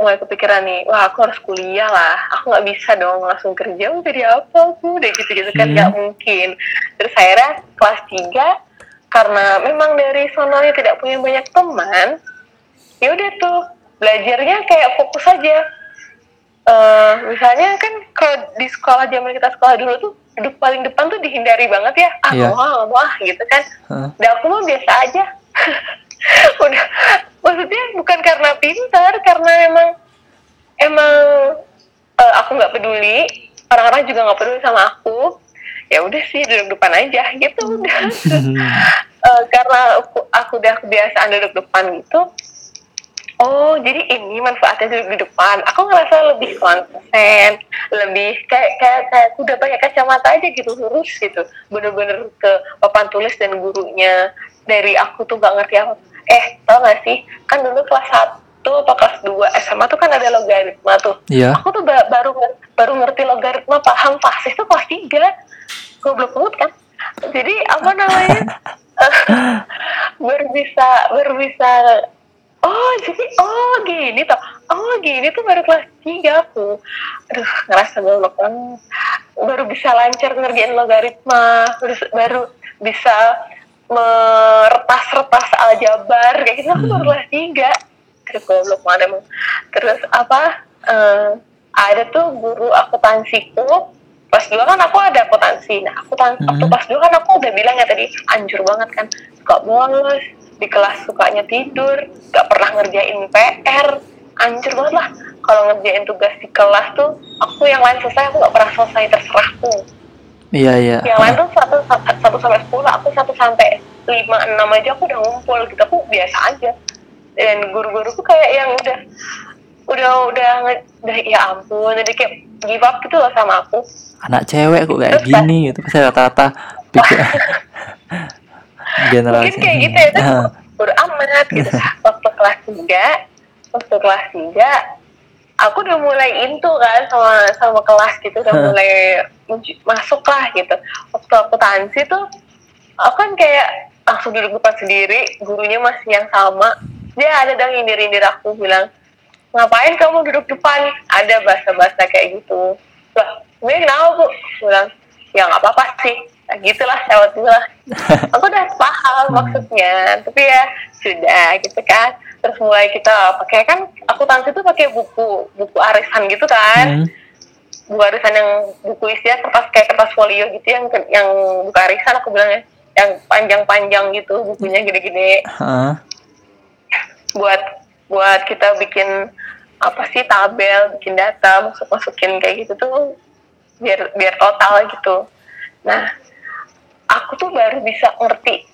mulai kepikiran nih wah aku harus kuliah lah. Aku nggak bisa dong langsung kerja mau jadi apa aku udah gitu gitu kan Hmm. nggak mungkin. Terus akhirnya kelas 3 karena memang dari sononya tidak punya banyak teman ya udah tuh belajarnya kayak fokus aja. Eh misalnya kan kalau di sekolah zaman kita sekolah dulu tuh duduk paling depan tuh dihindari banget ya. Ah Iya. mau ah, mau ah gitu kan. Hah? Dan aku mah biasa aja. Udah maksudnya bukan karena pintar karena emang emang eh, aku nggak peduli. Orang-orang juga nggak peduli sama aku ya udah sih duduk depan aja gitu udah. Eh, karena aku, aku udah kebiasaan duduk depan gitu. Oh jadi ini manfaatnya duduk di depan. Aku ngerasa lebih konsen lebih kayak kayak kayak aku udah pakai kacamata aja gitu lurus gitu. Bener-bener ke papan tulis dan gurunya. Dari aku tuh gak ngerti apa. Eh tau gak sih? Kan dulu kelas 1 apa kelas 2 SMA tuh kan ada logaritma tuh. Iya. aku tuh ba- baru baru ngerti logaritma paham fasis tuh kelas 3 goblok banget kan? Jadi apa namanya? Baru bisa baru bisa oh jadi oh gini toh. Oh gini tuh baru kelas 3 aku. Aduh ngerasa goblok banget. Baru bisa lancar ngerjain logaritma. Terus baru bisa meretas-retas aljabar. Kayak gitu aku baru kelas 3 aduh goblok banget emang. Terus apa eh, ada tuh guru akuntansiku pas dua kan aku ada akuntansi. Nah aku tan- waktu Hmm. pas dua kan aku udah bilang ya tadi anjur banget kan. Suka bolos di kelas sukanya tidur gak pernah ngerjain PR anjur banget lah kalau ngerjain tugas di kelas tuh aku yang lain selesai aku gak pernah selesai terserahku Iya iya. yang lain tuh satu satu sampai sepuluh aku satu sampai lima enam aja aku udah ngumpul gitu. Aku biasa aja. Dan guru-guruku kayak yang udah udah udah udah ya ampun jadi kayak give up gitu loh sama aku Anak cewek kok kayak Terus, gini gitu. Pasti rata-rata pikir generasi. mungkin kayak gitu ya Ah, udah amat gitu waktu kelas tiga waktu kelas tiga aku udah mulai into kan sama sama kelas gitu udah mulai masuk lah gitu waktu aku tansi tuh aku kan kayak langsung duduk depan sendiri gurunya masih yang sama dia ada dong nyindir-nyindir aku bilang ngapain kamu duduk depan? Ada bahasa-bahasa kayak gitu. Lah gue kenapa bu? Bilang ya nggak apa-apa sih. Nah, gitulah lewat dulu lah. Aku udah paham Hmm. maksudnya. Tapi ya sudah gitu kan. Terus mulai kita pakai kan aku tansi tuh pakai buku buku arisan gitu kan. Hmm, buku arisan yang buku isinya kertas kayak kertas folio gitu yang yang buku arisan aku bilangnya. Yang panjang-panjang gitu bukunya gede-gede. Ah, buat buat kita bikin apa sih tabel bikin data masuk masukin kayak gitu tuh biar biar total gitu. Nah aku tuh baru bisa ngerti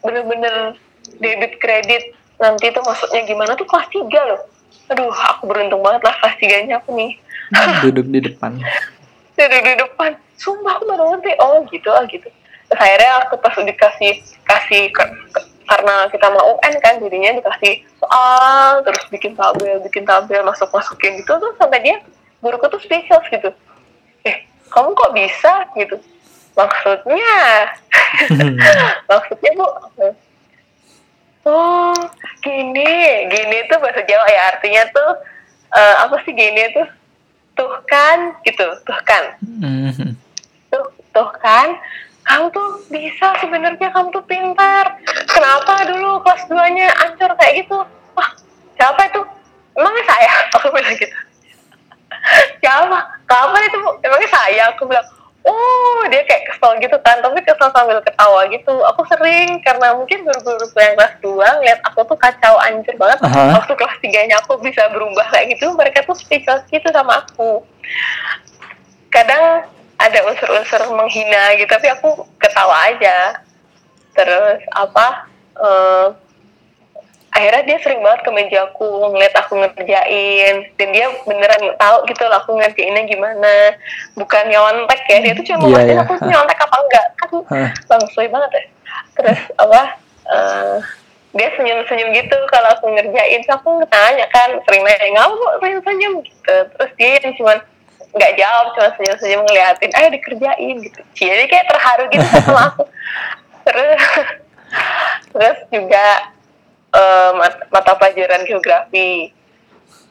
bener-bener debit kredit nanti tuh masuknya gimana tuh kelas 3 loh. Aduh aku beruntung banget lah kelas 3 nya aku nih. Duduk di depan. duduk di depan. Sumpah aku baru ngerti. Oh gitu ah gitu. Terus akhirnya aku pas dikasih kasih karena kita mau UN kan jadinya dikasih soal terus bikin tabel bikin tabel masuk masukin gitu tuh sampai dia guruku tuh spesial gitu. Eh kamu kok bisa gitu? Maksudnya maksudnya bu oh gini gini tuh bahasa Jawa ya artinya tuh eh, apa sih gini tuh? Tuh kan gitu tuh kan. Hmm, tuh tuh kan kamu tuh bisa sebenarnya kamu tuh pintar. Kenapa dulu kelas 2 nya ancur kayak gitu? Wah siapa itu? Emangnya saya? Aku bilang gitu. Siapa? Kapan itu? Emangnya saya? Aku bilang oh dia kayak kesel gitu kan tapi kesel sambil ketawa gitu. Aku sering karena mungkin guru-guru yang kelas 2 ngeliat aku tuh kacau ancur banget. Aha. waktu kelas 3 nya aku bisa berubah kayak gitu mereka tuh speechless gitu sama aku. Kadang ada unsur-unsur menghina gitu tapi aku ketawa aja. Terus apa eh, akhirnya dia sering banget ke mejaku ngeliat aku ngerjain. Dan dia beneran tahu gitu lah aku ngerjainnya gimana. Bukan nyontek ya dia tuh cuma yeah, iya. aku nyontek apa enggak. Kan Hah. langsung banget ya. Terus apa eh, dia senyum-senyum gitu kalau aku ngerjain. Aku tanya kan sering nanya ngamu kok senyum-senyum gitu. Terus dia yang cuman nggak jawab cuma senyum-senyum ngeliatin ayo dikerjain gitu. Jadi kayak terharu gitu sama aku. Terus terus juga eh, mat- mata pelajaran geografi.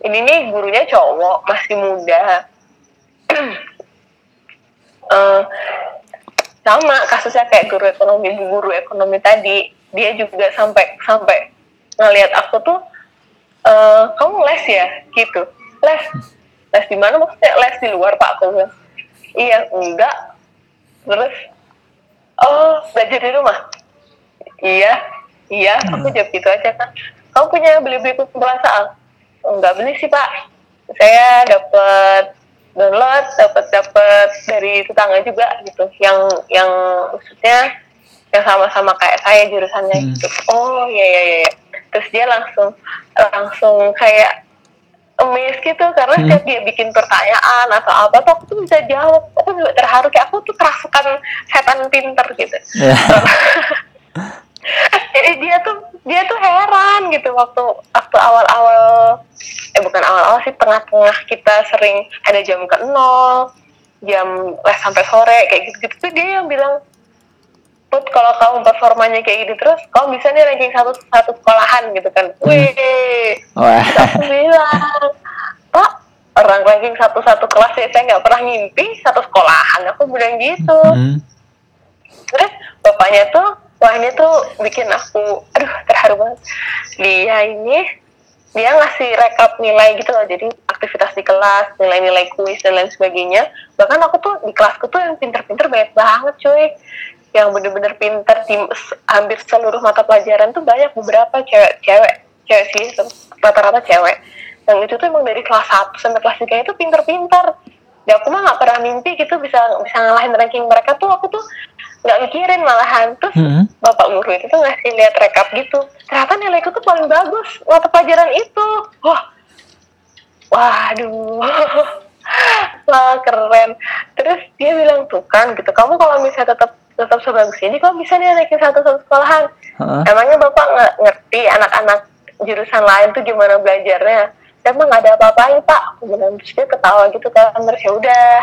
Ini nih gurunya cowok masih muda. Eh, sama kasusnya kayak guru ekonomi bu guru ekonomi tadi. Dia juga sampai sampai ngelihat aku tuh eh kamu les ya? Gitu. Les les di mana? Maksudnya les di luar pak aku bilang iya enggak. Terus oh belajar di rumah? Iya iya aku jawab gitu aja kan kamu punya beli beli pembahasan enggak beli sih pak. Saya dapat download dapat dapat dari tetangga juga gitu. Yang yang maksudnya yang sama-sama kayak saya jurusannya Hmm. gitu. Oh iya iya iya. Terus dia langsung langsung kayak amazed gitu karena Hmm. setiap dia bikin pertanyaan atau apa tuh aku tuh bisa jawab aku juga terharu kayak aku tuh kerasukan setan pinter gitu Ya. jadi dia tuh dia tuh heran gitu waktu waktu awal-awal eh bukan awal-awal sih tengah-tengah kita sering ada jam ke nol jam les sampai sore kayak gitu-gitu tuh dia yang bilang Put kalau kamu performanya kayak gitu terus kamu bisa nih ranking satu satu sekolahan gitu kan. Wih. Wah. Terus aku bilang pak orang ranking satu satu kelas ya saya nggak pernah ngimpi satu sekolahan. Aku bilang gitu. Hmm. terus bapaknya tuh wah ini tuh bikin aku aduh terharu banget. Dia ini dia ngasih rekap nilai gitu loh. Jadi aktivitas di kelas nilai-nilai kuis dan lain sebagainya. Bahkan aku tuh di kelasku tuh yang pinter-pinter banyak banget cuy yang bener-bener pinter di hampir seluruh mata pelajaran tuh banyak beberapa cewek-cewek cewek sih rata-rata cewek. Yang itu tuh emang dari kelas 1 sampai kelas 3 itu pinter-pinter. Dan aku mah nggak pernah mimpi gitu bisa bisa ngalahin ranking mereka tuh aku tuh nggak mikirin malahan. Terus Hmm. bapak guru itu tuh ngasih lihat rekap gitu. Ternyata nilaiku tuh paling bagus mata pelajaran itu. Wah. Waduh. Wah keren. Terus dia bilang tuh kan gitu. Kamu kalau misalnya tetap tetap sebagus ini kamu bisa nih naikin satu satu sekolahan. Hah? emangnya bapak nggak ngerti anak-anak jurusan lain tuh gimana belajarnya? Emang nggak ada apa-apanya pak. Aku bilang terus dia ketawa gitu kan terus ya udah.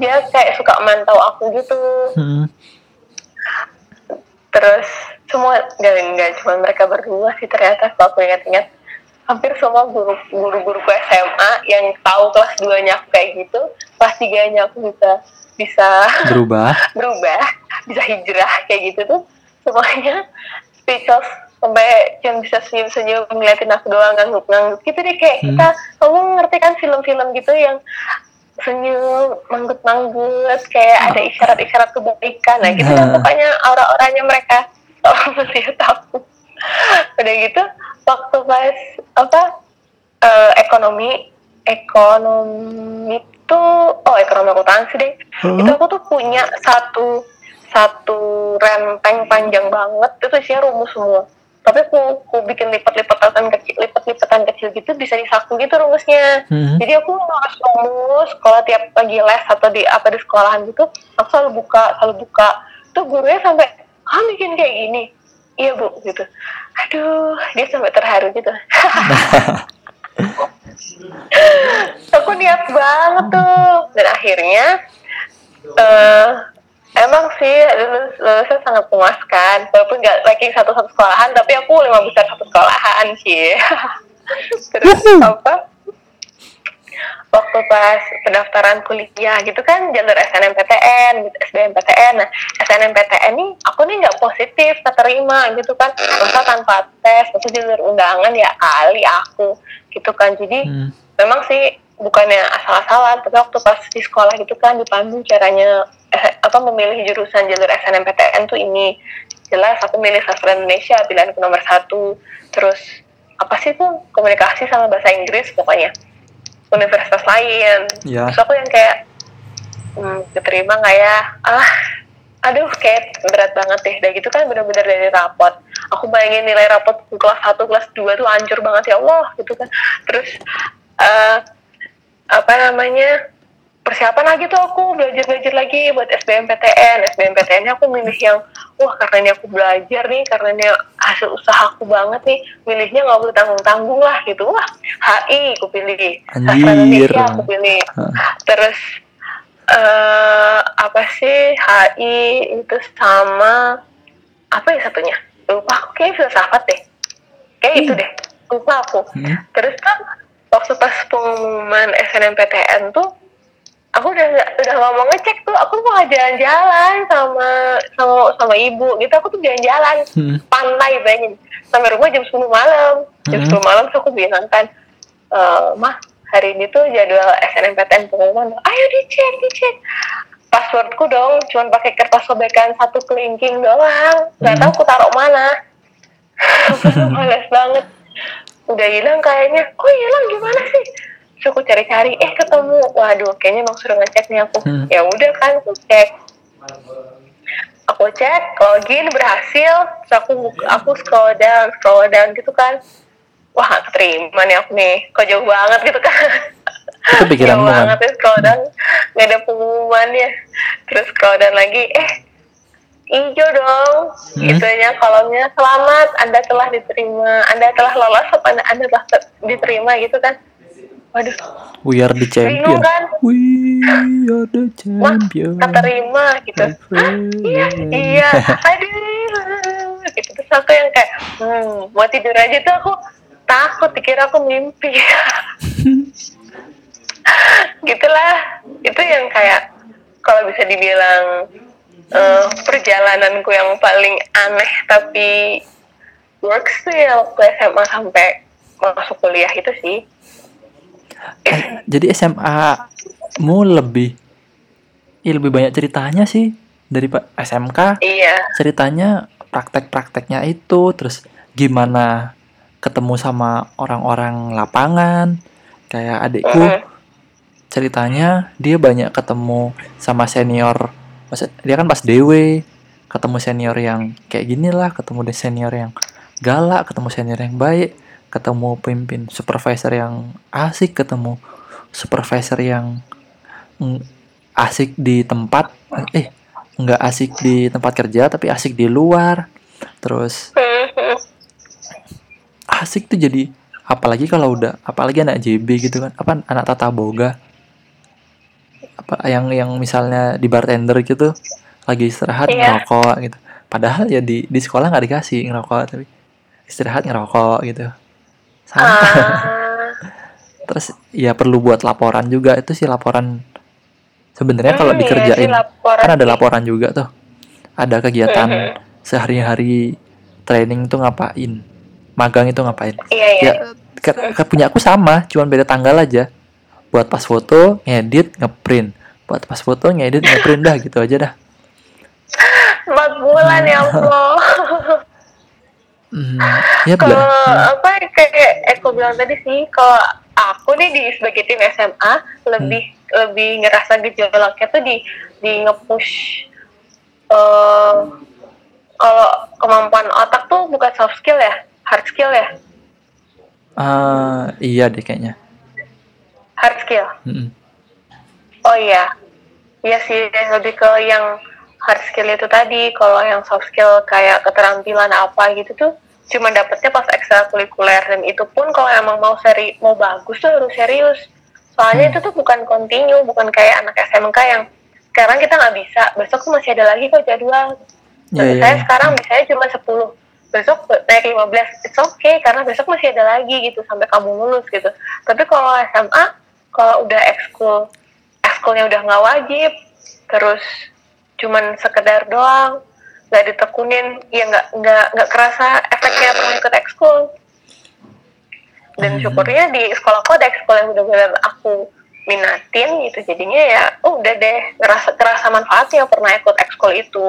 Dia kayak suka mantau aku gitu. Hmm. terus semua nggak nggak cuma mereka berdua sih ternyata kalau aku ingat-ingat. Hampir semua guru guru guruku SMA yang tahu kelas 2 nya aku kayak gitu kelas 3 nya aku bisa bisa Berubah. berubah bisa hijrah kayak gitu tuh semuanya speechless sampai yang bisa senyum-senyum ngeliatin aku doang ngangguk-ngangguk gitu deh kayak Hmm. kita kamu ngerti kan film-film gitu yang senyum manggut-manggut kayak ada isyarat-isyarat kebaikan nah gitu kan Hmm. pokoknya aura-auranya mereka kalau melihat aku udah gitu waktu pas apa eh, ekonomi ekonomi tuh oh ekonomi akuntansi deh Hah? itu aku tuh punya satu satu renteng panjang banget itu isinya rumus semua. Tapi aku, aku bikin lipat-lipatan kecil lipat-lipatan kecil gitu bisa disaku gitu rumusnya. Hmm. jadi aku nulis rumus kalau tiap lagi les atau di apa di sekolahan gitu aku selalu buka selalu buka. Tuh gurunya sampai kamu bikin kayak gini? Iya bu gitu. Aduh dia sampai terharu gitu aku niat banget tuh. Dan akhirnya eh emang sih lulus lulusnya sangat memuaskan. Walaupun nggak ranking satu satu sekolahan tapi aku lima besar satu sekolahan sih. Terus apa? Waktu pas pendaftaran kuliah gitu kan jalur SNMPTN gitu SBMPTN nah SNMPTN nih aku nih nggak positif keterima gitu kan. Masa tanpa tes itu jalur undangan ya kali aku gitu kan. Jadi Hmm. memang sih bukannya asal-asalan tapi waktu pas di sekolah gitu kan dipandu caranya eh, apa memilih jurusan jalur SNMPTN tuh ini. Jelas aku milih sastra Indonesia pilihanku nomor satu. Terus apa sih tuh komunikasi sama bahasa Inggris pokoknya. Universitas lain. Ya. terus aku yang kayak hmm, keterima nggak ya? Ah aduh kayak berat banget deh. Dan gitu kan bener-bener dari rapot aku bayangin nilai rapot kelas 1 kelas 2 tuh hancur banget ya Allah gitu kan. Terus eh, apa namanya persiapan lagi tuh aku belajar belajar lagi buat SBMPTN SBMPTN nya aku milih yang wah karena ini aku belajar nih karena ini hasil usaha aku banget nih milihnya nggak boleh tanggung tanggung lah gitu. Wah HI aku pilih. Sastra Anjir. Indonesia aku pilih. Terus eh apa sih HI itu sama apa ya satunya lupa aku kayak filsafat deh. Kayak itu deh. Lupa aku. Hmm. terus kan waktu pas pengumuman SNMPTN tuh aku udah udah ngomong ngecek tuh. Aku mau jalan-jalan sama sama sama ibu gitu. Aku tuh jalan-jalan. Hmm. pantai bayangin. Sampai rumah jam 10 malam. Jam. 10 malam terus aku bilang kan "Eh, mah hari ini tuh jadwal SNMPTN pengumuman. Ayo dicek dicek passwordku dong cuman pakai kertas sobekan satu kelingking doang. Nggak tahu aku taruh mana. Males banget. Udah hilang kayaknya. Kok hilang gimana sih? Terus aku cari-cari eh ketemu. Waduh kayaknya emang suruh ngecek nih aku. Hmm. ya udah kan aku cek. Aku cek login berhasil. Terus aku buka- aku scroll down scroll down gitu kan. Wah gak keterima nih aku nih. Kok jauh banget gitu kan Itu pikiranmu kan? banget terus scroll down gak ada pengumumannya terus scroll down lagi eh hijau dong Hmm. itunya kolomnya selamat anda telah diterima anda telah lolos atau anda, anda telah ter- diterima gitu kan waduh We are the champion. Bingung kan? We are the wah champion. keterima gitu my friend. iya iya aduh gitu terus aku yang kayak hmm mau tidur aja tuh aku takut dikira aku mimpi gitulah itu yang kayak kalau bisa dibilang eh, perjalananku yang paling aneh tapi works tuh ya waktu SMA sampai masuk kuliah itu sih Eh, Jadi SMA mu lebih Ih, lebih banyak ceritanya sih dari Pak SMK. iya Ceritanya praktek-prakteknya itu terus gimana ketemu sama orang-orang lapangan. Kayak adikku Mhm. Ceritanya dia banyak ketemu sama senior dia kan pas DW ketemu senior yang kayak gini lah ketemu senior yang galak ketemu senior yang baik ketemu pimpin supervisor yang asik ketemu supervisor yang asik di tempat eh nggak asik di tempat kerja tapi asik di luar. Terus asik tuh jadi apalagi kalau udah apalagi anak JB gitu kan apa anak tata boga yang yang misalnya di bartender gitu lagi istirahat Iya. ngerokok gitu. Padahal ya di di sekolah nggak dikasih ngerokok tapi istirahat ngerokok gitu. Sama. Ah. terus ya perlu buat laporan juga itu sih laporan. Sebenarnya kalau Hmm, iya dikerjain laporan kan ada laporan juga tuh. Ada kegiatan Mhm. sehari-hari training tuh ngapain magang itu ngapain. Iya iya. Ya ke, ke punya aku sama cuman beda tanggal aja. Buat pas foto ngedit ngeprint buat pas foto ngedit ngeprint dah gitu aja dah. Empat bulan ya Allah. Hmm, ya kalau bela apa kayak Eko bilang tadi sih kalau aku nih di sebagai tim SMA lebih lebih ngerasa gejolaknya tuh di di ngepush eh kalau kemampuan otak tuh bukan soft skill ya hard skill ya? Ah, iya deh kayaknya. Hard skill? Mm-mm. oh iya iya sih lebih ke yang hard skill itu tadi. Kalau yang soft skill kayak keterampilan apa gitu tuh cuma dapetnya pas ekstrakurikuler. Dan itu pun kalau emang mau seri mau bagus tuh harus serius. Soalnya Hmm. itu tuh bukan continue bukan kayak anak SMK yang sekarang kita nggak bisa. Besok tuh masih ada lagi kok jadwal. Ya, ya, saya ya. sekarang misalnya cuma 10 besok naik 15 it's okay karena besok masih ada lagi gitu sampai kamu lulus gitu. Tapi kalau SMA kalau udah ekskul ekskulnya udah nggak wajib terus cuman sekedar doang nggak ditekunin ya nggak nggak nggak kerasa efeknya pernah ikut ekskul dan Hmm. syukurnya di sekolahku ada ekskul yang benar-benar aku minatin gitu jadinya ya oh, udah deh ngerasa kerasa manfaatnya pernah ikut ekskul itu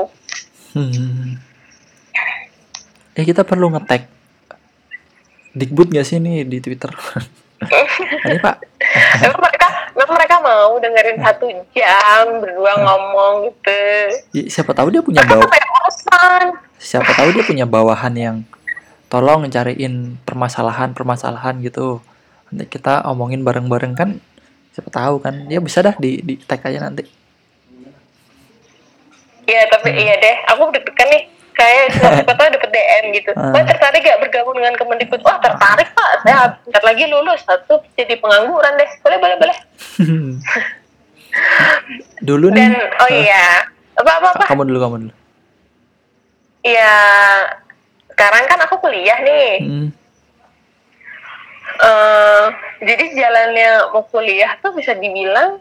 Hmm. Eh kita perlu ngetek Dikbud gak sih nih di Twitter? Ini pak emang mereka emang mereka mau dengerin satu jam berdua ngomong gitu. Ya, siapa tahu dia punya bau siapa tahu dia punya bawahan yang tolong cariin permasalahan-permasalahan gitu. Nanti kita omongin bareng-bareng kan siapa tahu kan. Dia bisa dah di di tag aja nanti. Iya tapi iya deh, aku deg-degan nih. Kayak siapa tahu dapet DM gitu. Ah. Wah tertarik gak bergabung dengan Kemendikbud? Wah tertarik pak, saya bentar lagi lulus satu jadi pengangguran deh. Boleh boleh boleh. dulu nih Dan oh iya, apa apa apa? kamu dulu kamu dulu Iya, sekarang kan aku kuliah nih. Hmm, Eh, jadi jalannya mau kuliah tuh bisa dibilang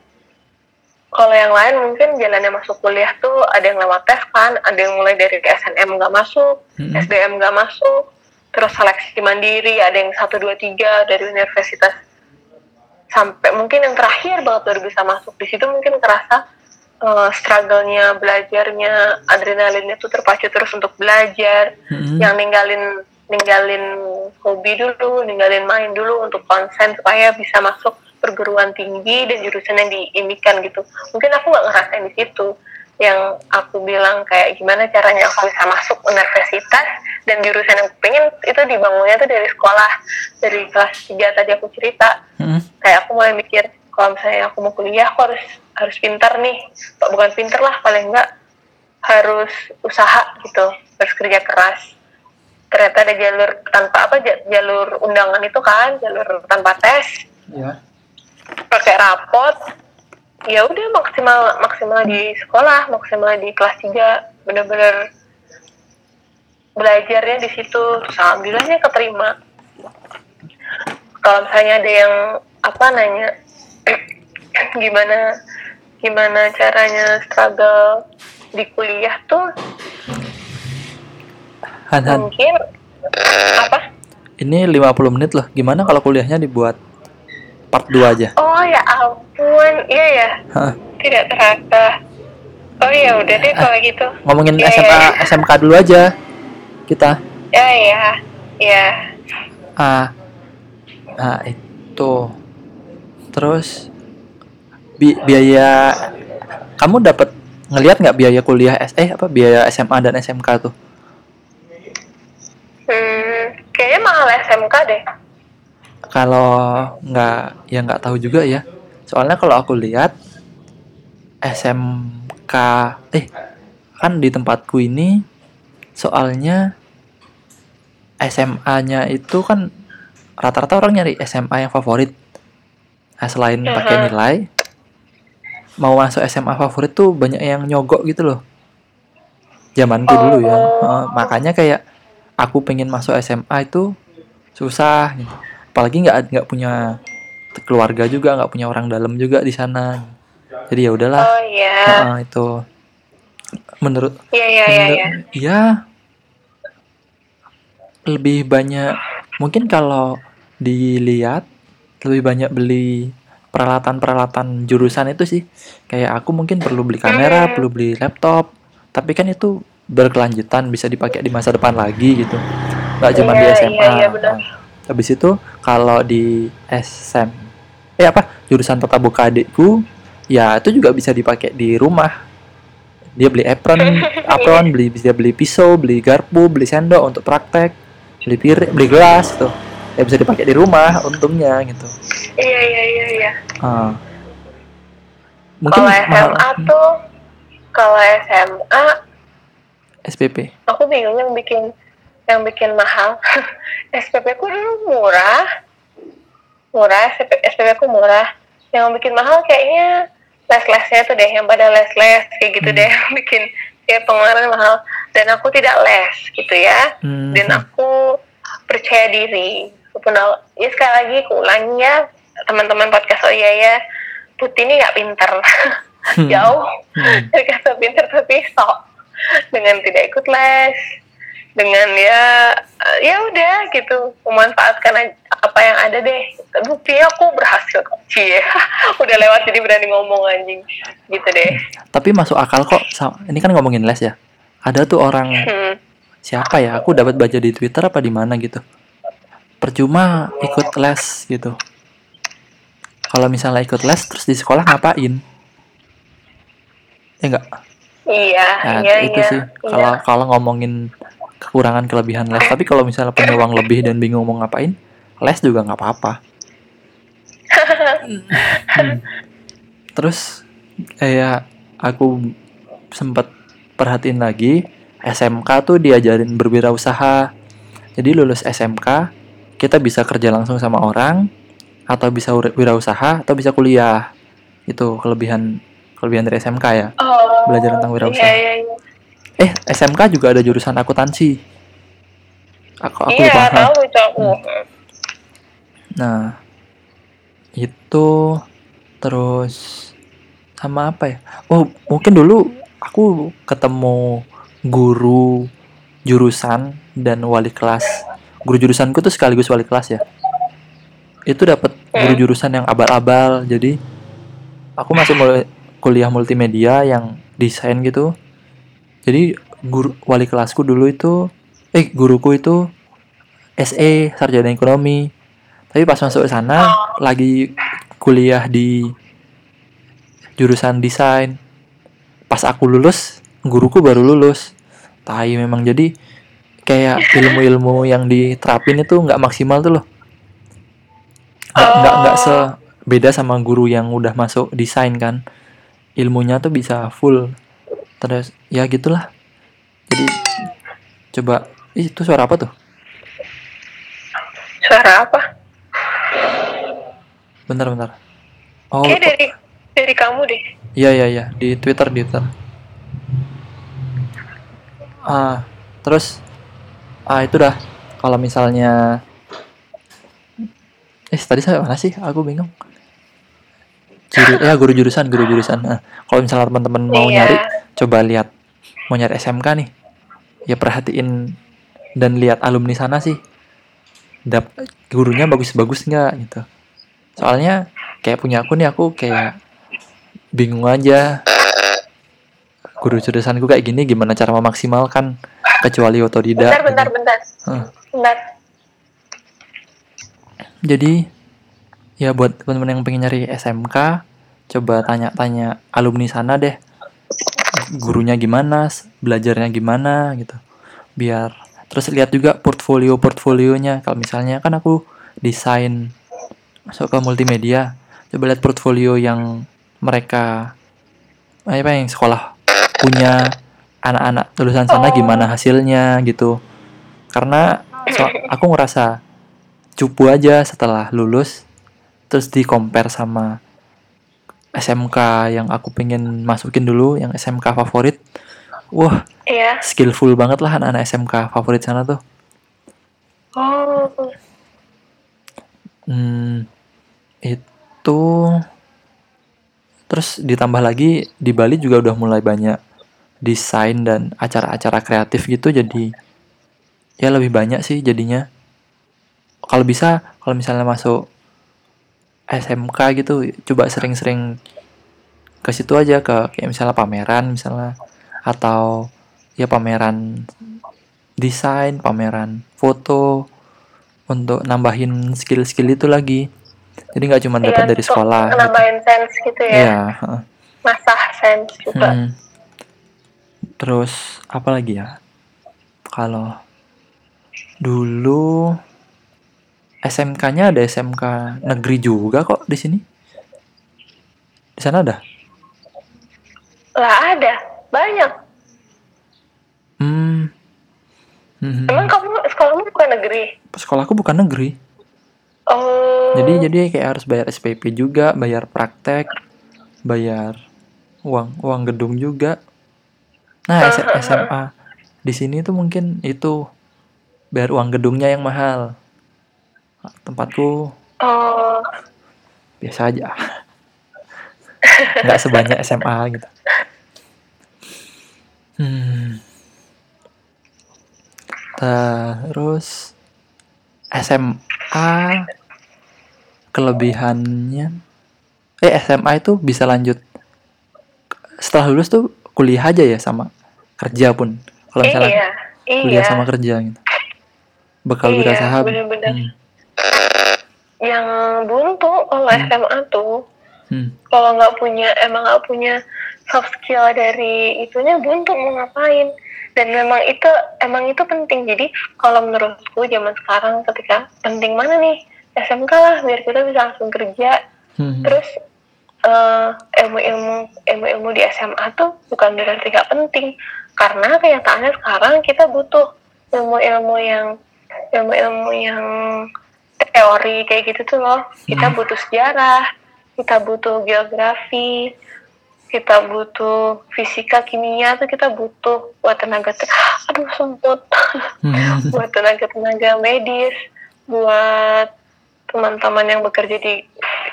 kalau yang lain mungkin jalannya masuk kuliah tuh ada yang lewat tes kan, ada yang mulai dari SNM nggak masuk, Mm-mm. SDM nggak masuk, terus seleksi mandiri, ada yang satu dua tiga dari universitas sampai mungkin yang terakhir banget baru bisa masuk di situ mungkin kerasa eh, struggle-nya, belajarnya, adrenalinnya tuh terpacu terus untuk belajar, Mm-mm. yang ninggalin ninggalin hobi dulu, ninggalin main dulu untuk konsen supaya bisa masuk perguruan tinggi dan jurusan yang diimpikan gitu. Mungkin aku nggak ngerasain di situ. Yang aku bilang kayak gimana caranya aku bisa masuk universitas dan jurusan yang aku pengen itu dibangunnya tuh dari sekolah dari kelas 3 tadi aku cerita Mm-mm. kayak aku mulai mikir kalau misalnya aku mau kuliah aku harus harus pintar nih bukan pintar lah paling enggak harus usaha gitu harus kerja keras ternyata ada jalur tanpa apa ja- jalur undangan itu kan jalur tanpa tes ya pakai rapot ya udah maksimal maksimal di sekolah maksimal di kelas 3 bener-bener belajarnya di situ alhamdulillahnya keterima. Kalau misalnya ada yang apa nanya gimana gimana caranya struggle di kuliah tuh Han Han. mungkin apa? Ini 50 menit loh. Gimana kalau kuliahnya dibuat part 2 aja. Oh ya ampun. Iya ya. Hah, tidak terasa. Oh ya udah deh kalau gitu. ngomongin Iya, SMA iya. SMK dulu aja kita. Ya ya. Ya. Ah. Nah itu. Terus bi biaya kamu dapat ngelihat nggak biaya kuliah S eh apa biaya SMA dan SMK tuh? Hmm, kayaknya mahal SMK deh kalau nggak ya nggak tahu juga ya. Soalnya kalau aku lihat SMK eh kan di tempatku ini soalnya SMA-nya itu kan rata-rata orang nyari SMA yang favorit. Nah selain pakai nilai mau masuk SMA favorit tuh banyak yang nyogok gitu loh. Zamanku dulu ya. Oh. Makanya kayak aku pengen masuk SMA itu susah gitu. Apalagi nggak nggak punya keluarga juga nggak punya orang dalam juga di sana. Jadi ya udahlah. Oh iya. Heeh, itu. Menurut iya iya iya ya. lebih banyak mungkin kalau dilihat lebih banyak beli peralatan-peralatan jurusan itu sih. Kayak aku mungkin perlu beli kamera perlu beli laptop. Tapi kan itu berkelanjutan bisa dipakai di masa depan lagi gitu. Nggak cuma di Iya, SMA iya, benar. Habis itu kalau di SM eh apa jurusan tata buka adikku ya itu juga bisa dipakai di rumah. Dia beli apron apron beli bisa beli pisau beli garpu beli sendok untuk praktek beli piring beli gelas tuh ya bisa dipakai di rumah untungnya gitu. Iya iya iya iya. Ah. mungkin kalau mahal. SMA tuh kalau SMA SPP aku bingung yang bikin yang bikin mahal. SPP ku dulu murah. Murah SPP, SPP ku murah. Yang bikin mahal kayaknya les-lesnya tuh deh yang pada les-les kayak gitu Hmm. deh yang bikin ya pengeluaran mahal. Dan aku tidak les gitu ya. Hmm. dan aku percaya diri. Walaupun ya sekali lagi aku ulangi ya teman-teman podcast oh iya ya Putih ini nggak pinter. Jauh. Hmm. dari kata pinter tapi sok. Dengan tidak ikut les dengan ya eh, ya udah gitu memanfaatkan apa yang ada deh. Buktinya aku berhasil kok cie udah lewat jadi berani ngomong anjing. Gitu deh. Tapi masuk akal kok ini kan ngomongin les ya. Ada tuh orang hmm. siapa ya? Aku dapat baca di Twitter apa di mana gitu. Percuma ikut les gitu. Kalau misalnya ikut les terus di sekolah ngapain? Ya enggak Iya, Nah, iya, itu iya. sih. iya. kalau kalau ngomongin kekurangan kelebihan les. Tapi kalau misalnya punya uang lebih dan bingung mau ngapain, les juga nggak apa-apa. Hmm. Terus kayak aku sempat perhatiin lagi SMK tuh diajarin berwirausaha. Jadi lulus SMK kita bisa kerja langsung sama orang atau bisa wi- wirausaha atau bisa kuliah. Itu kelebihan kelebihan dari SMK ya. Oh, Belajar tentang wirausaha. Iya, iya, iya. Eh, SMK juga ada jurusan akuntansi. Aku aku Iya, lupa. Tahu itu aku. Nah, itu terus sama apa ya? Oh, mungkin dulu aku ketemu guru jurusan dan wali kelas. Guru jurusanku tuh sekaligus wali kelas ya. Itu dapat guru Hmm. jurusan yang abal-abal. Jadi aku masih mulai kuliah multimedia yang desain gitu. Jadi guru wali kelasku dulu itu eh guruku itu SE sarjana ekonomi. Tapi pas masuk ke sana lagi kuliah di jurusan desain. Pas aku lulus, guruku baru lulus. Tai memang jadi kayak ilmu-ilmu yang diterapin itu nggak maksimal tuh loh. Nggak nggak nggak se beda sama guru yang udah masuk desain kan. Ilmunya tuh bisa full. Terus ya gitulah. Jadi coba Ih, itu suara apa tuh? Suara apa? Bentar bentar. Oh, Kayak dari dari kamu deh. Iya iya iya di Twitter di Twitter. Ah terus ah itu dah kalau misalnya eh tadi saya mana sih? Aku bingung. Juru, ya guru jurusan guru jurusan. Nah, kalau misalnya teman-teman mau Iya. nyari, coba lihat mau nyari SMK nih, ya perhatiin dan lihat alumni sana sih. Dap gurunya bagus-bagus nggak gitu. Soalnya kayak punya aku nih aku kayak bingung aja guru jurusanku kayak gini gimana cara memaksimalkan kecuali otodidak Bentar, bentar, gitu. bentar. Hah. Bentar. jadi ya buat teman-teman yang pengen nyari SMK coba tanya-tanya alumni sana deh. Gurunya gimana belajarnya gimana gitu. Biar terus lihat juga portfolio portfolionya kalau misalnya kan aku desain masuk ke multimedia. Coba lihat portfolio yang mereka apa yang sekolah punya anak-anak lulusan sana Oh. gimana hasilnya gitu. Karena so- aku ngerasa cupu aja setelah lulus terus di compare sama SMK yang aku pengen masukin dulu yang SMK favorit wah Iya. skillful banget lah anak-anak SMK favorit sana tuh Oh. Hmm, itu terus ditambah lagi di Bali juga udah mulai banyak desain dan acara-acara kreatif gitu jadi ya lebih banyak sih jadinya kalau bisa kalau misalnya masuk SMK gitu coba sering-sering ke situ aja ke kayak misalnya pameran misalnya atau ya pameran desain pameran foto untuk nambahin skill-skill itu lagi jadi nggak cuma dapat Iya, dari sekolah gitu. Nambahin sense gitu ya. Heeh. Masah sense juga. Hmm. Terus apa lagi ya? Kalau dulu SMK-nya ada SMK negeri juga kok di sini. Di sana ada? Lah ada. Banyak. Hmm. Mhm. Emang kamu sekolahmu bukan negeri? Sekolahku bukan negeri. Oh. Jadi jadi kayak harus bayar SPP juga, bayar praktek, bayar uang uang gedung juga. Nah, SMA di sini tuh mungkin itu bayar uang gedungnya yang mahal. Tempatku Oh. biasa aja. Nggak sebanyak SMA gitu. Hmm. Terus SMA kelebihannya eh SMA itu bisa lanjut setelah lulus tuh kuliah aja ya sama kerja pun kalau misalnya Iya. kuliah Iya. sama kerja gitu bakal Iya, wirausaha bener-bener. hmm. Yang buntu kalau Hmm. SMA tuh Hmm. kalau nggak punya emang nggak punya soft skill dari itunya buntu mau ngapain dan memang itu emang itu penting jadi kalau menurutku zaman sekarang ketika penting mana nih SMK lah biar kita bisa langsung kerja Hmm. terus eh, ilmu-ilmu ilmu-ilmu di SMA tuh bukan berarti gak penting karena kenyataannya sekarang kita butuh ilmu-ilmu yang ilmu-ilmu yang teori kayak gitu tuh loh kita Hmm. butuh sejarah kita butuh geografi kita butuh fisika kimia tuh kita butuh buat tenaga te- aduh semput Hmm. buat tenaga tenaga medis buat teman-teman yang bekerja di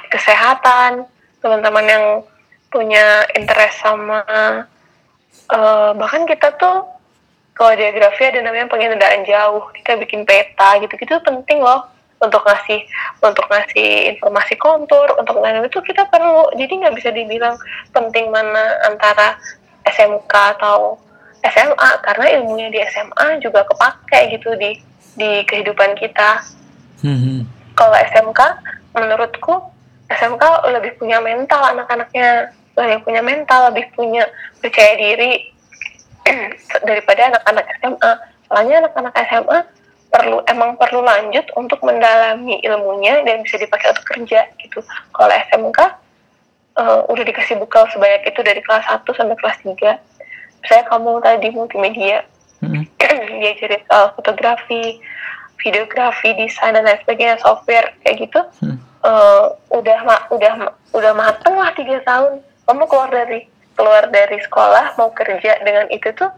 kesehatan teman-teman yang punya interest sama eh, bahkan kita tuh kalau geografi ada namanya pengendalian jauh kita bikin peta gitu-gitu penting loh untuk ngasih untuk ngasih informasi kontur untuk lain itu kita perlu. Jadi nggak bisa dibilang penting mana antara SMK atau SMA karena ilmunya di SMA juga kepake gitu di di kehidupan kita. Hmm. kalau SMK menurutku SMK lebih punya mental anak-anaknya. Lebih punya mental lebih punya percaya diri daripada anak-anak SMA soalnya anak-anak SMA perlu emang perlu lanjut untuk mendalami ilmunya dan bisa dipakai untuk kerja gitu kalau SMK eh, udah dikasih bekal sebanyak itu dari kelas 1 sampai kelas 3 misalnya kamu tadi multimedia Hmm. diajarin soal fotografi, videografi, desain dan lain sebagainya, software kayak gitu, Hmm. eh, udah ma- udah ma- udah mateng lah tiga tahun. Kamu keluar dari keluar dari sekolah mau kerja dengan itu tuh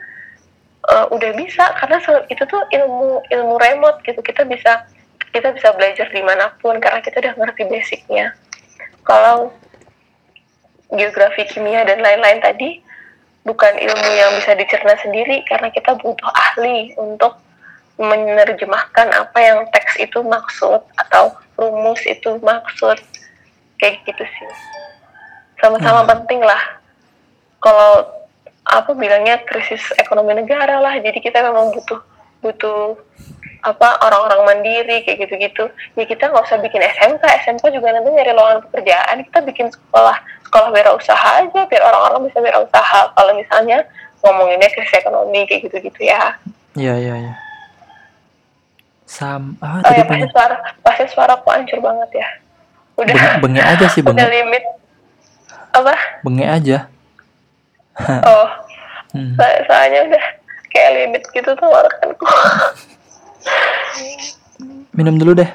eh, udah bisa karena itu tuh ilmu ilmu remote gitu. Kita bisa kita bisa belajar di mana pun karena kita udah ngerti basicnya. Kalau geografi, kimia dan lain-lain tadi bukan ilmu yang bisa dicerna sendiri karena kita butuh ahli untuk menerjemahkan apa yang teks itu maksud atau rumus itu maksud. Kayak gitu sih. Sama-sama penting lah. Kalau apa bilangnya krisis ekonomi negara lah. Jadi kita memang butuh butuh apa orang-orang mandiri kayak gitu-gitu. Ya kita nggak usah bikin SMK SMK juga nanti nyari lowongan pekerjaan. Kita bikin sekolah sekolah wirausaha aja biar orang-orang bisa wirausaha. Kalau misalnya ngomonginnya krisis ekonomi kayak gitu-gitu ya. Iya, iya, iya. Sam, ah, oh tadi ya pasti suara pasti suaraku hancur banget ya. Udah. Benge, benge aja sih, udah benge, limit. Apa? Benge aja. Oh Hmm. so- soalnya udah kayak limit gitu tuh tenggorokanku Minum dulu deh.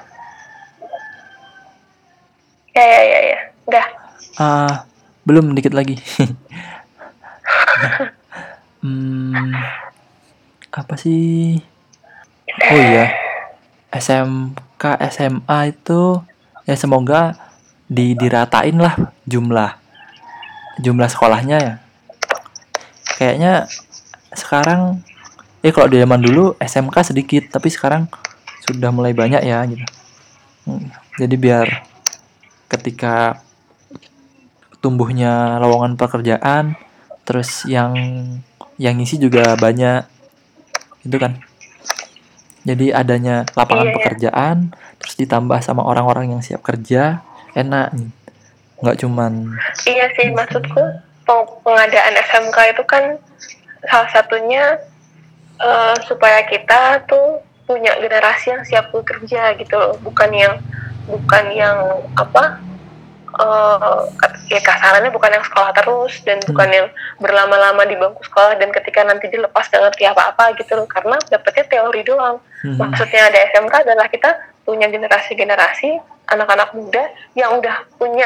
ya ya ya ya udah Ah, belum dikit lagi. hmm, apa sih? Oh iya, SMK SMA itu ya semoga di diratain lah jumlah jumlah sekolahnya ya. Kayaknya sekarang ya kalau di zaman dulu SMK sedikit, tapi sekarang sudah mulai banyak ya gitu. Hmm, Jadi biar ketika tumbuhnya lowongan pekerjaan terus yang yang ngisi juga banyak itu kan jadi adanya lapangan Iya, iya. pekerjaan terus ditambah sama orang-orang yang siap kerja enak nggak cuman Iya sih maksudku pengadaan SMK itu kan salah satunya eh, supaya kita tuh punya generasi yang siap bekerja gitu loh. Bukan yang bukan yang apa eh, ya kasarannya bukan yang sekolah terus dan bukan yang berlama-lama di bangku sekolah dan ketika nanti dilepas gak ngerti apa-apa gitu loh. Karena dapetnya teori doang. Hmm, maksudnya ada SMK adalah kita punya generasi-generasi anak-anak muda yang udah punya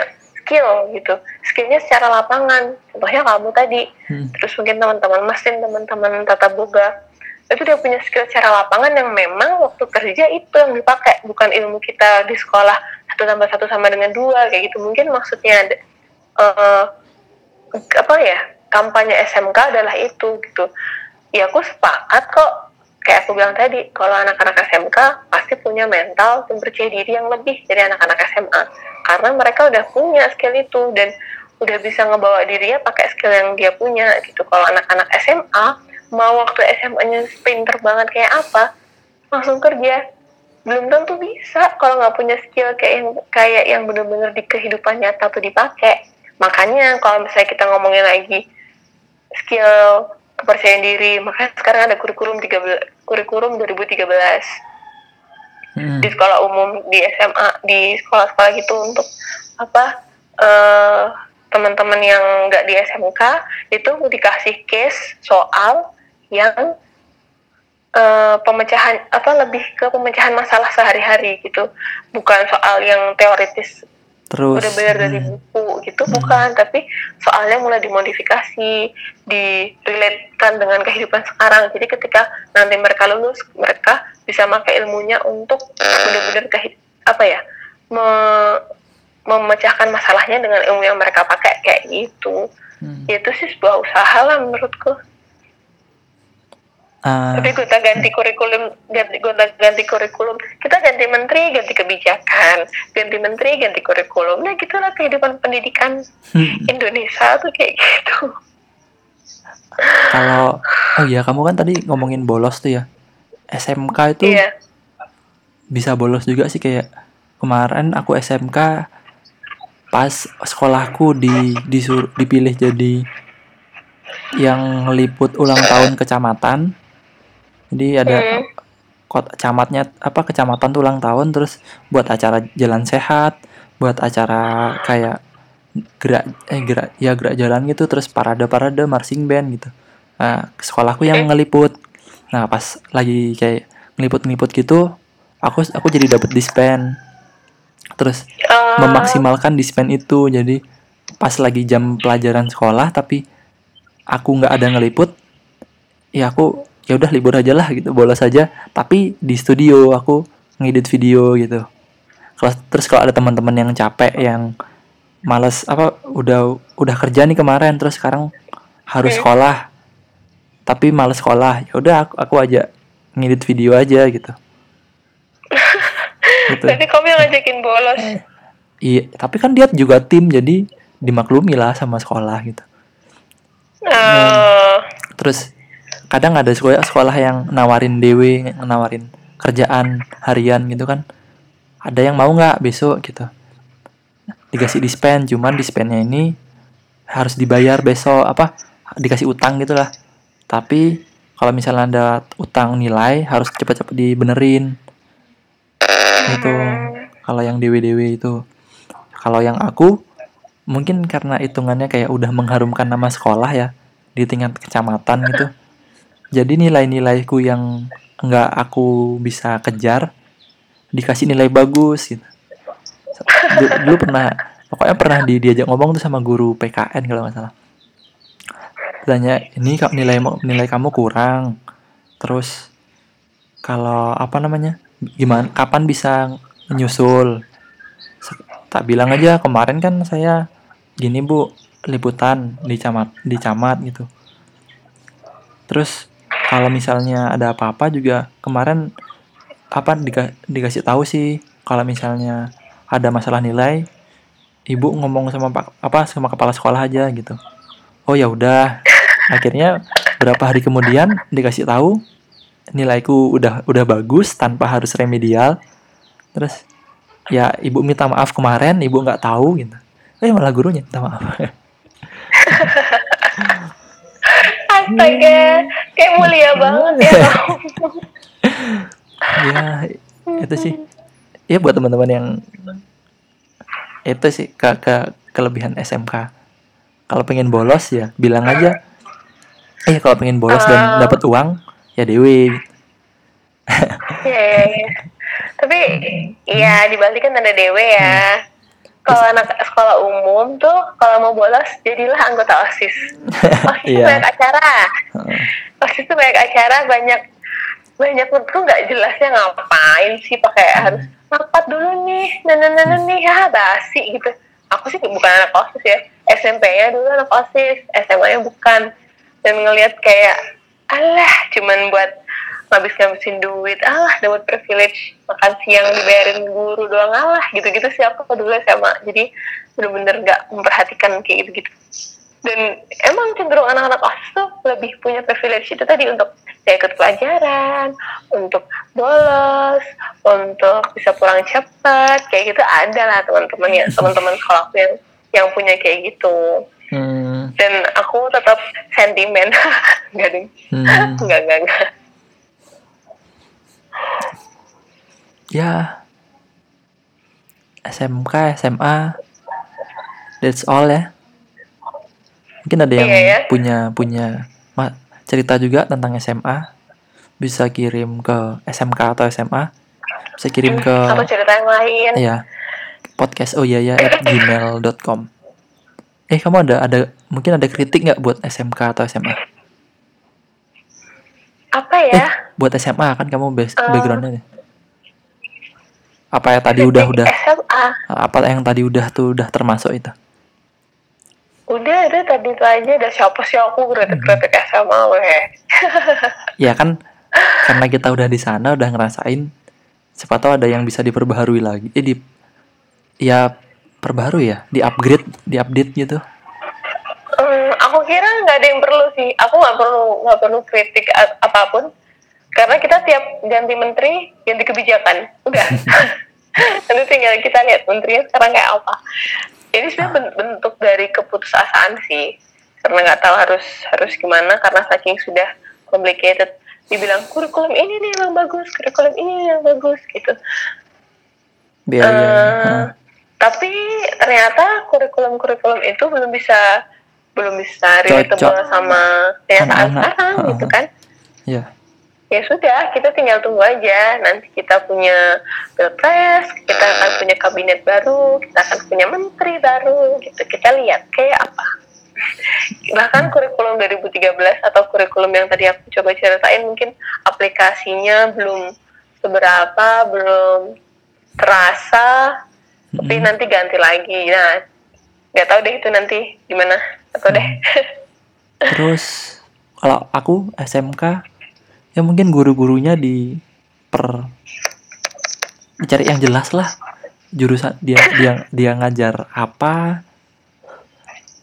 skill gitu. Skillnya secara lapangan. Contohnya kamu tadi. Hmm, terus mungkin teman-teman mesin teman-teman tata boga. Itu dia punya skill secara lapangan yang memang waktu kerja itu yang dipakai. Bukan ilmu kita di sekolah satu tambah satu sama dengan dua kayak gitu. Mungkin maksudnya ada eh, apa ya kampanye SMK adalah itu gitu. Ya aku sepakat kok kayak aku bilang tadi kalau anak-anak SMK pasti punya mental dan percaya diri yang lebih dari anak-anak SMA karena mereka udah punya skill itu dan udah bisa ngebawa dirinya pakai skill yang dia punya gitu. Kalau anak-anak SMA mau waktu SMA-nya pinter banget kayak apa langsung kerja. Belum tentu bisa kalau nggak punya skill kayak yang kayak yang bener-bener di kehidupan nyata tuh dipakai. Makanya kalau misalnya kita ngomongin lagi skill kepercayaan diri. Makanya sekarang ada kurikulum 13 kurikulum 2013 Hmm. di sekolah umum di SMA di sekolah-sekolah gitu untuk apa eh teman-teman yang nggak di SMK itu dikasih case soal yang eh, pemecahan apa lebih ke pemecahan masalah sehari-hari gitu. Bukan soal yang teoritis Terus udah belajar dari hmm, buku gitu bukan. Tapi soalnya mulai dimodifikasi direlatekan dengan kehidupan sekarang. Jadi ketika nanti mereka lulus mereka bisa pakai ilmunya untuk benar-benar apa ya me- memecahkan masalahnya dengan ilmu yang mereka pakai. Kayak gitu. Hmm. itu sih sebuah usaha lah menurutku Ah, tapi gonta ganti kurikulum ganti gonta ganti kurikulum. Kita ganti menteri ganti kebijakan. Ganti menteri ganti kurikulum. Nah gitulah kehidupan pendidikan hmm. Indonesia tuh kayak gitu. Kalau oh iya kamu kan tadi ngomongin bolos tuh ya. SMK itu iya. bisa bolos juga sih kayak kemarin aku SMK pas sekolahku di disur, dipilih jadi yang liput ulang tahun kecamatan jadi ada Hmm. kota camatnya apa kecamatan tuh ulang tahun terus buat acara jalan sehat buat acara kayak gerak eh gerak ya gerak jalan gitu terus parade parade marching band gitu. Nah sekolahku yang ngeliput. Nah pas lagi kayak ngeliput ngeliput gitu aku aku jadi dapat dispen terus Eh, memaksimalkan dispen itu. Jadi pas lagi jam pelajaran sekolah tapi aku nggak ada ngeliput ya aku ya udah libur aja lah gitu bolos aja. Tapi di studio aku ngedit video gitu. Kalau terus kalau ada teman-teman yang capek yang males apa udah udah kerja nih kemarin terus sekarang harus Oke. sekolah. Tapi males sekolah ya udah aku, aku aja ngedit video aja gitu. Gitu. Berarti kamu yang ngajakin bolos. Iya, tapi kan dia juga tim jadi dimaklumi lah sama sekolah gitu. Eh, Terus kadang ada sekolah sekolah yang nawarin yang nawarin kerjaan harian gitu kan. Ada yang mau nggak besok gitu. Dikasih dispen, cuman dispennya ini harus dibayar besok apa dikasih utang gitu lah. Tapi kalau misalnya ada utang nilai harus cepat-cepat dibenerin. Gitu. Kalau yang DW-DW itu. Kalau yang aku mungkin karena hitungannya kayak udah mengharumkan nama sekolah ya di tingkat kecamatan gitu. Jadi nilai-nilaiku yang nggak aku bisa kejar dikasih nilai bagus gitu. Dulu, pernah pokoknya pernah di, diajak ngomong tuh sama guru PKN kalau nggak salah. Tanya ini nilai nilai kamu kurang. Terus kalau apa namanya gimana kapan bisa menyusul tak bilang aja kemarin kan saya gini bu liputan di camat di camat gitu terus kalau misalnya ada apa-apa juga kemarin apa dika- dikasih tahu sih kalau misalnya ada masalah nilai ibu ngomong sama pak apa sama kepala sekolah aja gitu. Oh ya udah. Akhirnya berapa hari kemudian dikasih tahu nilaiku udah udah bagus tanpa harus remedial. Terus ya ibu minta maaf kemarin ibu nggak tahu gitu. Eh malah gurunya minta maaf astaga kayak mulia banget ya. Ya itu sih. Ya buat teman-teman yang itu sih ke, ke kelebihan SMK kalau pengen bolos ya bilang aja. Eh kalau pengen bolos dan Ah. dapat uang ya Dewi. Iya, iya, iya. Tapi ya di Bali kan ada dewe ya. Kalau anak sekolah umum tuh kalau mau bolos jadilah anggota OSIS. OSIS tuh Iya. banyak acara. OSIS tuh banyak acara, banyak banyak tuh nggak jelasnya ngapain sih pakai harus rapat dulu nih, nah, nih ya basi gitu. Aku sih bukan anak OSIS ya. SMP-nya dulu anak OSIS, SMA-nya bukan. Dan ngelihat kayak alah cuman buat ngabis-ngabisin duit alah dapat privilege makan siang dibayarin guru doang alah gitu-gitu sih aku dulu sama jadi bener-bener gak memperhatikan kayak gitu-gitu. Dan emang cenderung anak-anak OSIS tuh lebih punya privilege itu tadi untuk ya ikut pelajaran untuk bolos untuk bisa pulang cepat kayak gitu ada lah teman-teman ya teman-teman sekolahku yang yang punya kayak gitu. Hmm, dan aku tetap sentimen. Nggak ding. Hmm. nggak nggak nggak Ya. SMK, SMA. That's all ya. Mungkin ada yang Iya ya. punya punya ma- cerita juga tentang SMA. Bisa kirim ke SMK atau SMA. Bisa kirim ke atau cerita yang lain ya podcast oh iya ya at gmail.com. Eh kamu ada ada mungkin ada kritik nggak buat SMK atau SMA? apa Eh ya buat SMA kan kamu Eh. backgroundnya nih. Apa ya tadi udah udah SMA apa yang tadi udah tuh udah termasuk itu? udah ada tadi itu aja udah siapa sih aku kritik-kritik SMA weh Ya kan karena kita udah di sana udah ngerasain siapa tahu ada yang bisa diperbaharui lagi. Eh di ya perbaharui ya, di upgrade, di update gitu. Hmm, aku kira nggak ada yang perlu sih aku nggak perlu nggak perlu kritik apa pun karena kita tiap ganti menteri ganti kebijakan. Udah nanti tinggal kita lihat menterinya sekarang kayak apa. Ini sebenarnya ben- bentuk dari keputusasaan sih karena nggak tahu harus harus gimana karena saking sudah complicated. Dibilang kurikulum ini nih yang bagus kurikulum ini yang bagus gitu. Biar Eh, Heeh. tapi ternyata kurikulum-kurikulum itu belum bisa belum bisa relatable sama kenyataan sekarang gitu kan. Ya. Ya sudah kita tinggal tunggu aja. Nanti kita punya pilpres kita akan punya kabinet baru kita akan punya menteri baru gitu. Kita lihat kayak apa. Bahkan kurikulum 2013 atau kurikulum yang tadi aku coba ceritain mungkin aplikasinya belum seberapa belum terasa tapi nanti ganti lagi. Nah nggak tahu deh itu nanti gimana. Atau deh. Terus kalau aku SMK ya mungkin guru-gurunya di per dicari yang jelas lah. Jurusan dia dia dia ngajar apa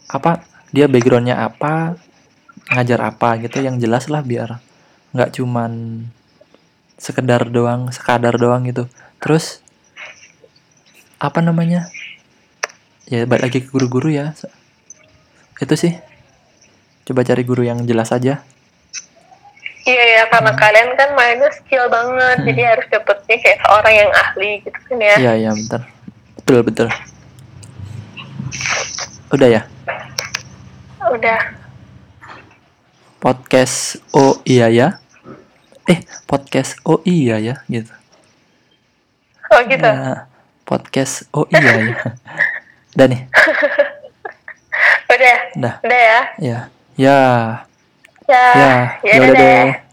apa dia backgroundnya apa ngajar apa gitu yang jelas lah biar nggak cuman sekedar doang sekadar doang gitu. Terus apa namanya? Ya balik lagi ke guru-guru ya. Itu sih. Coba cari guru yang jelas aja Iya ya karena kalian kan mainnya skill banget, Hmm. jadi harus dapetnya kayak seorang yang ahli gitu kan ya. Iya iya betul betul betul udah ya Udah. podcast oh iya ya eh podcast oh iya ya gitu Oh gitu. Nah, podcast oh iya ya udah nih Udah. udah Udah ya. ya ya Ya. ya ya udah udah deh. deh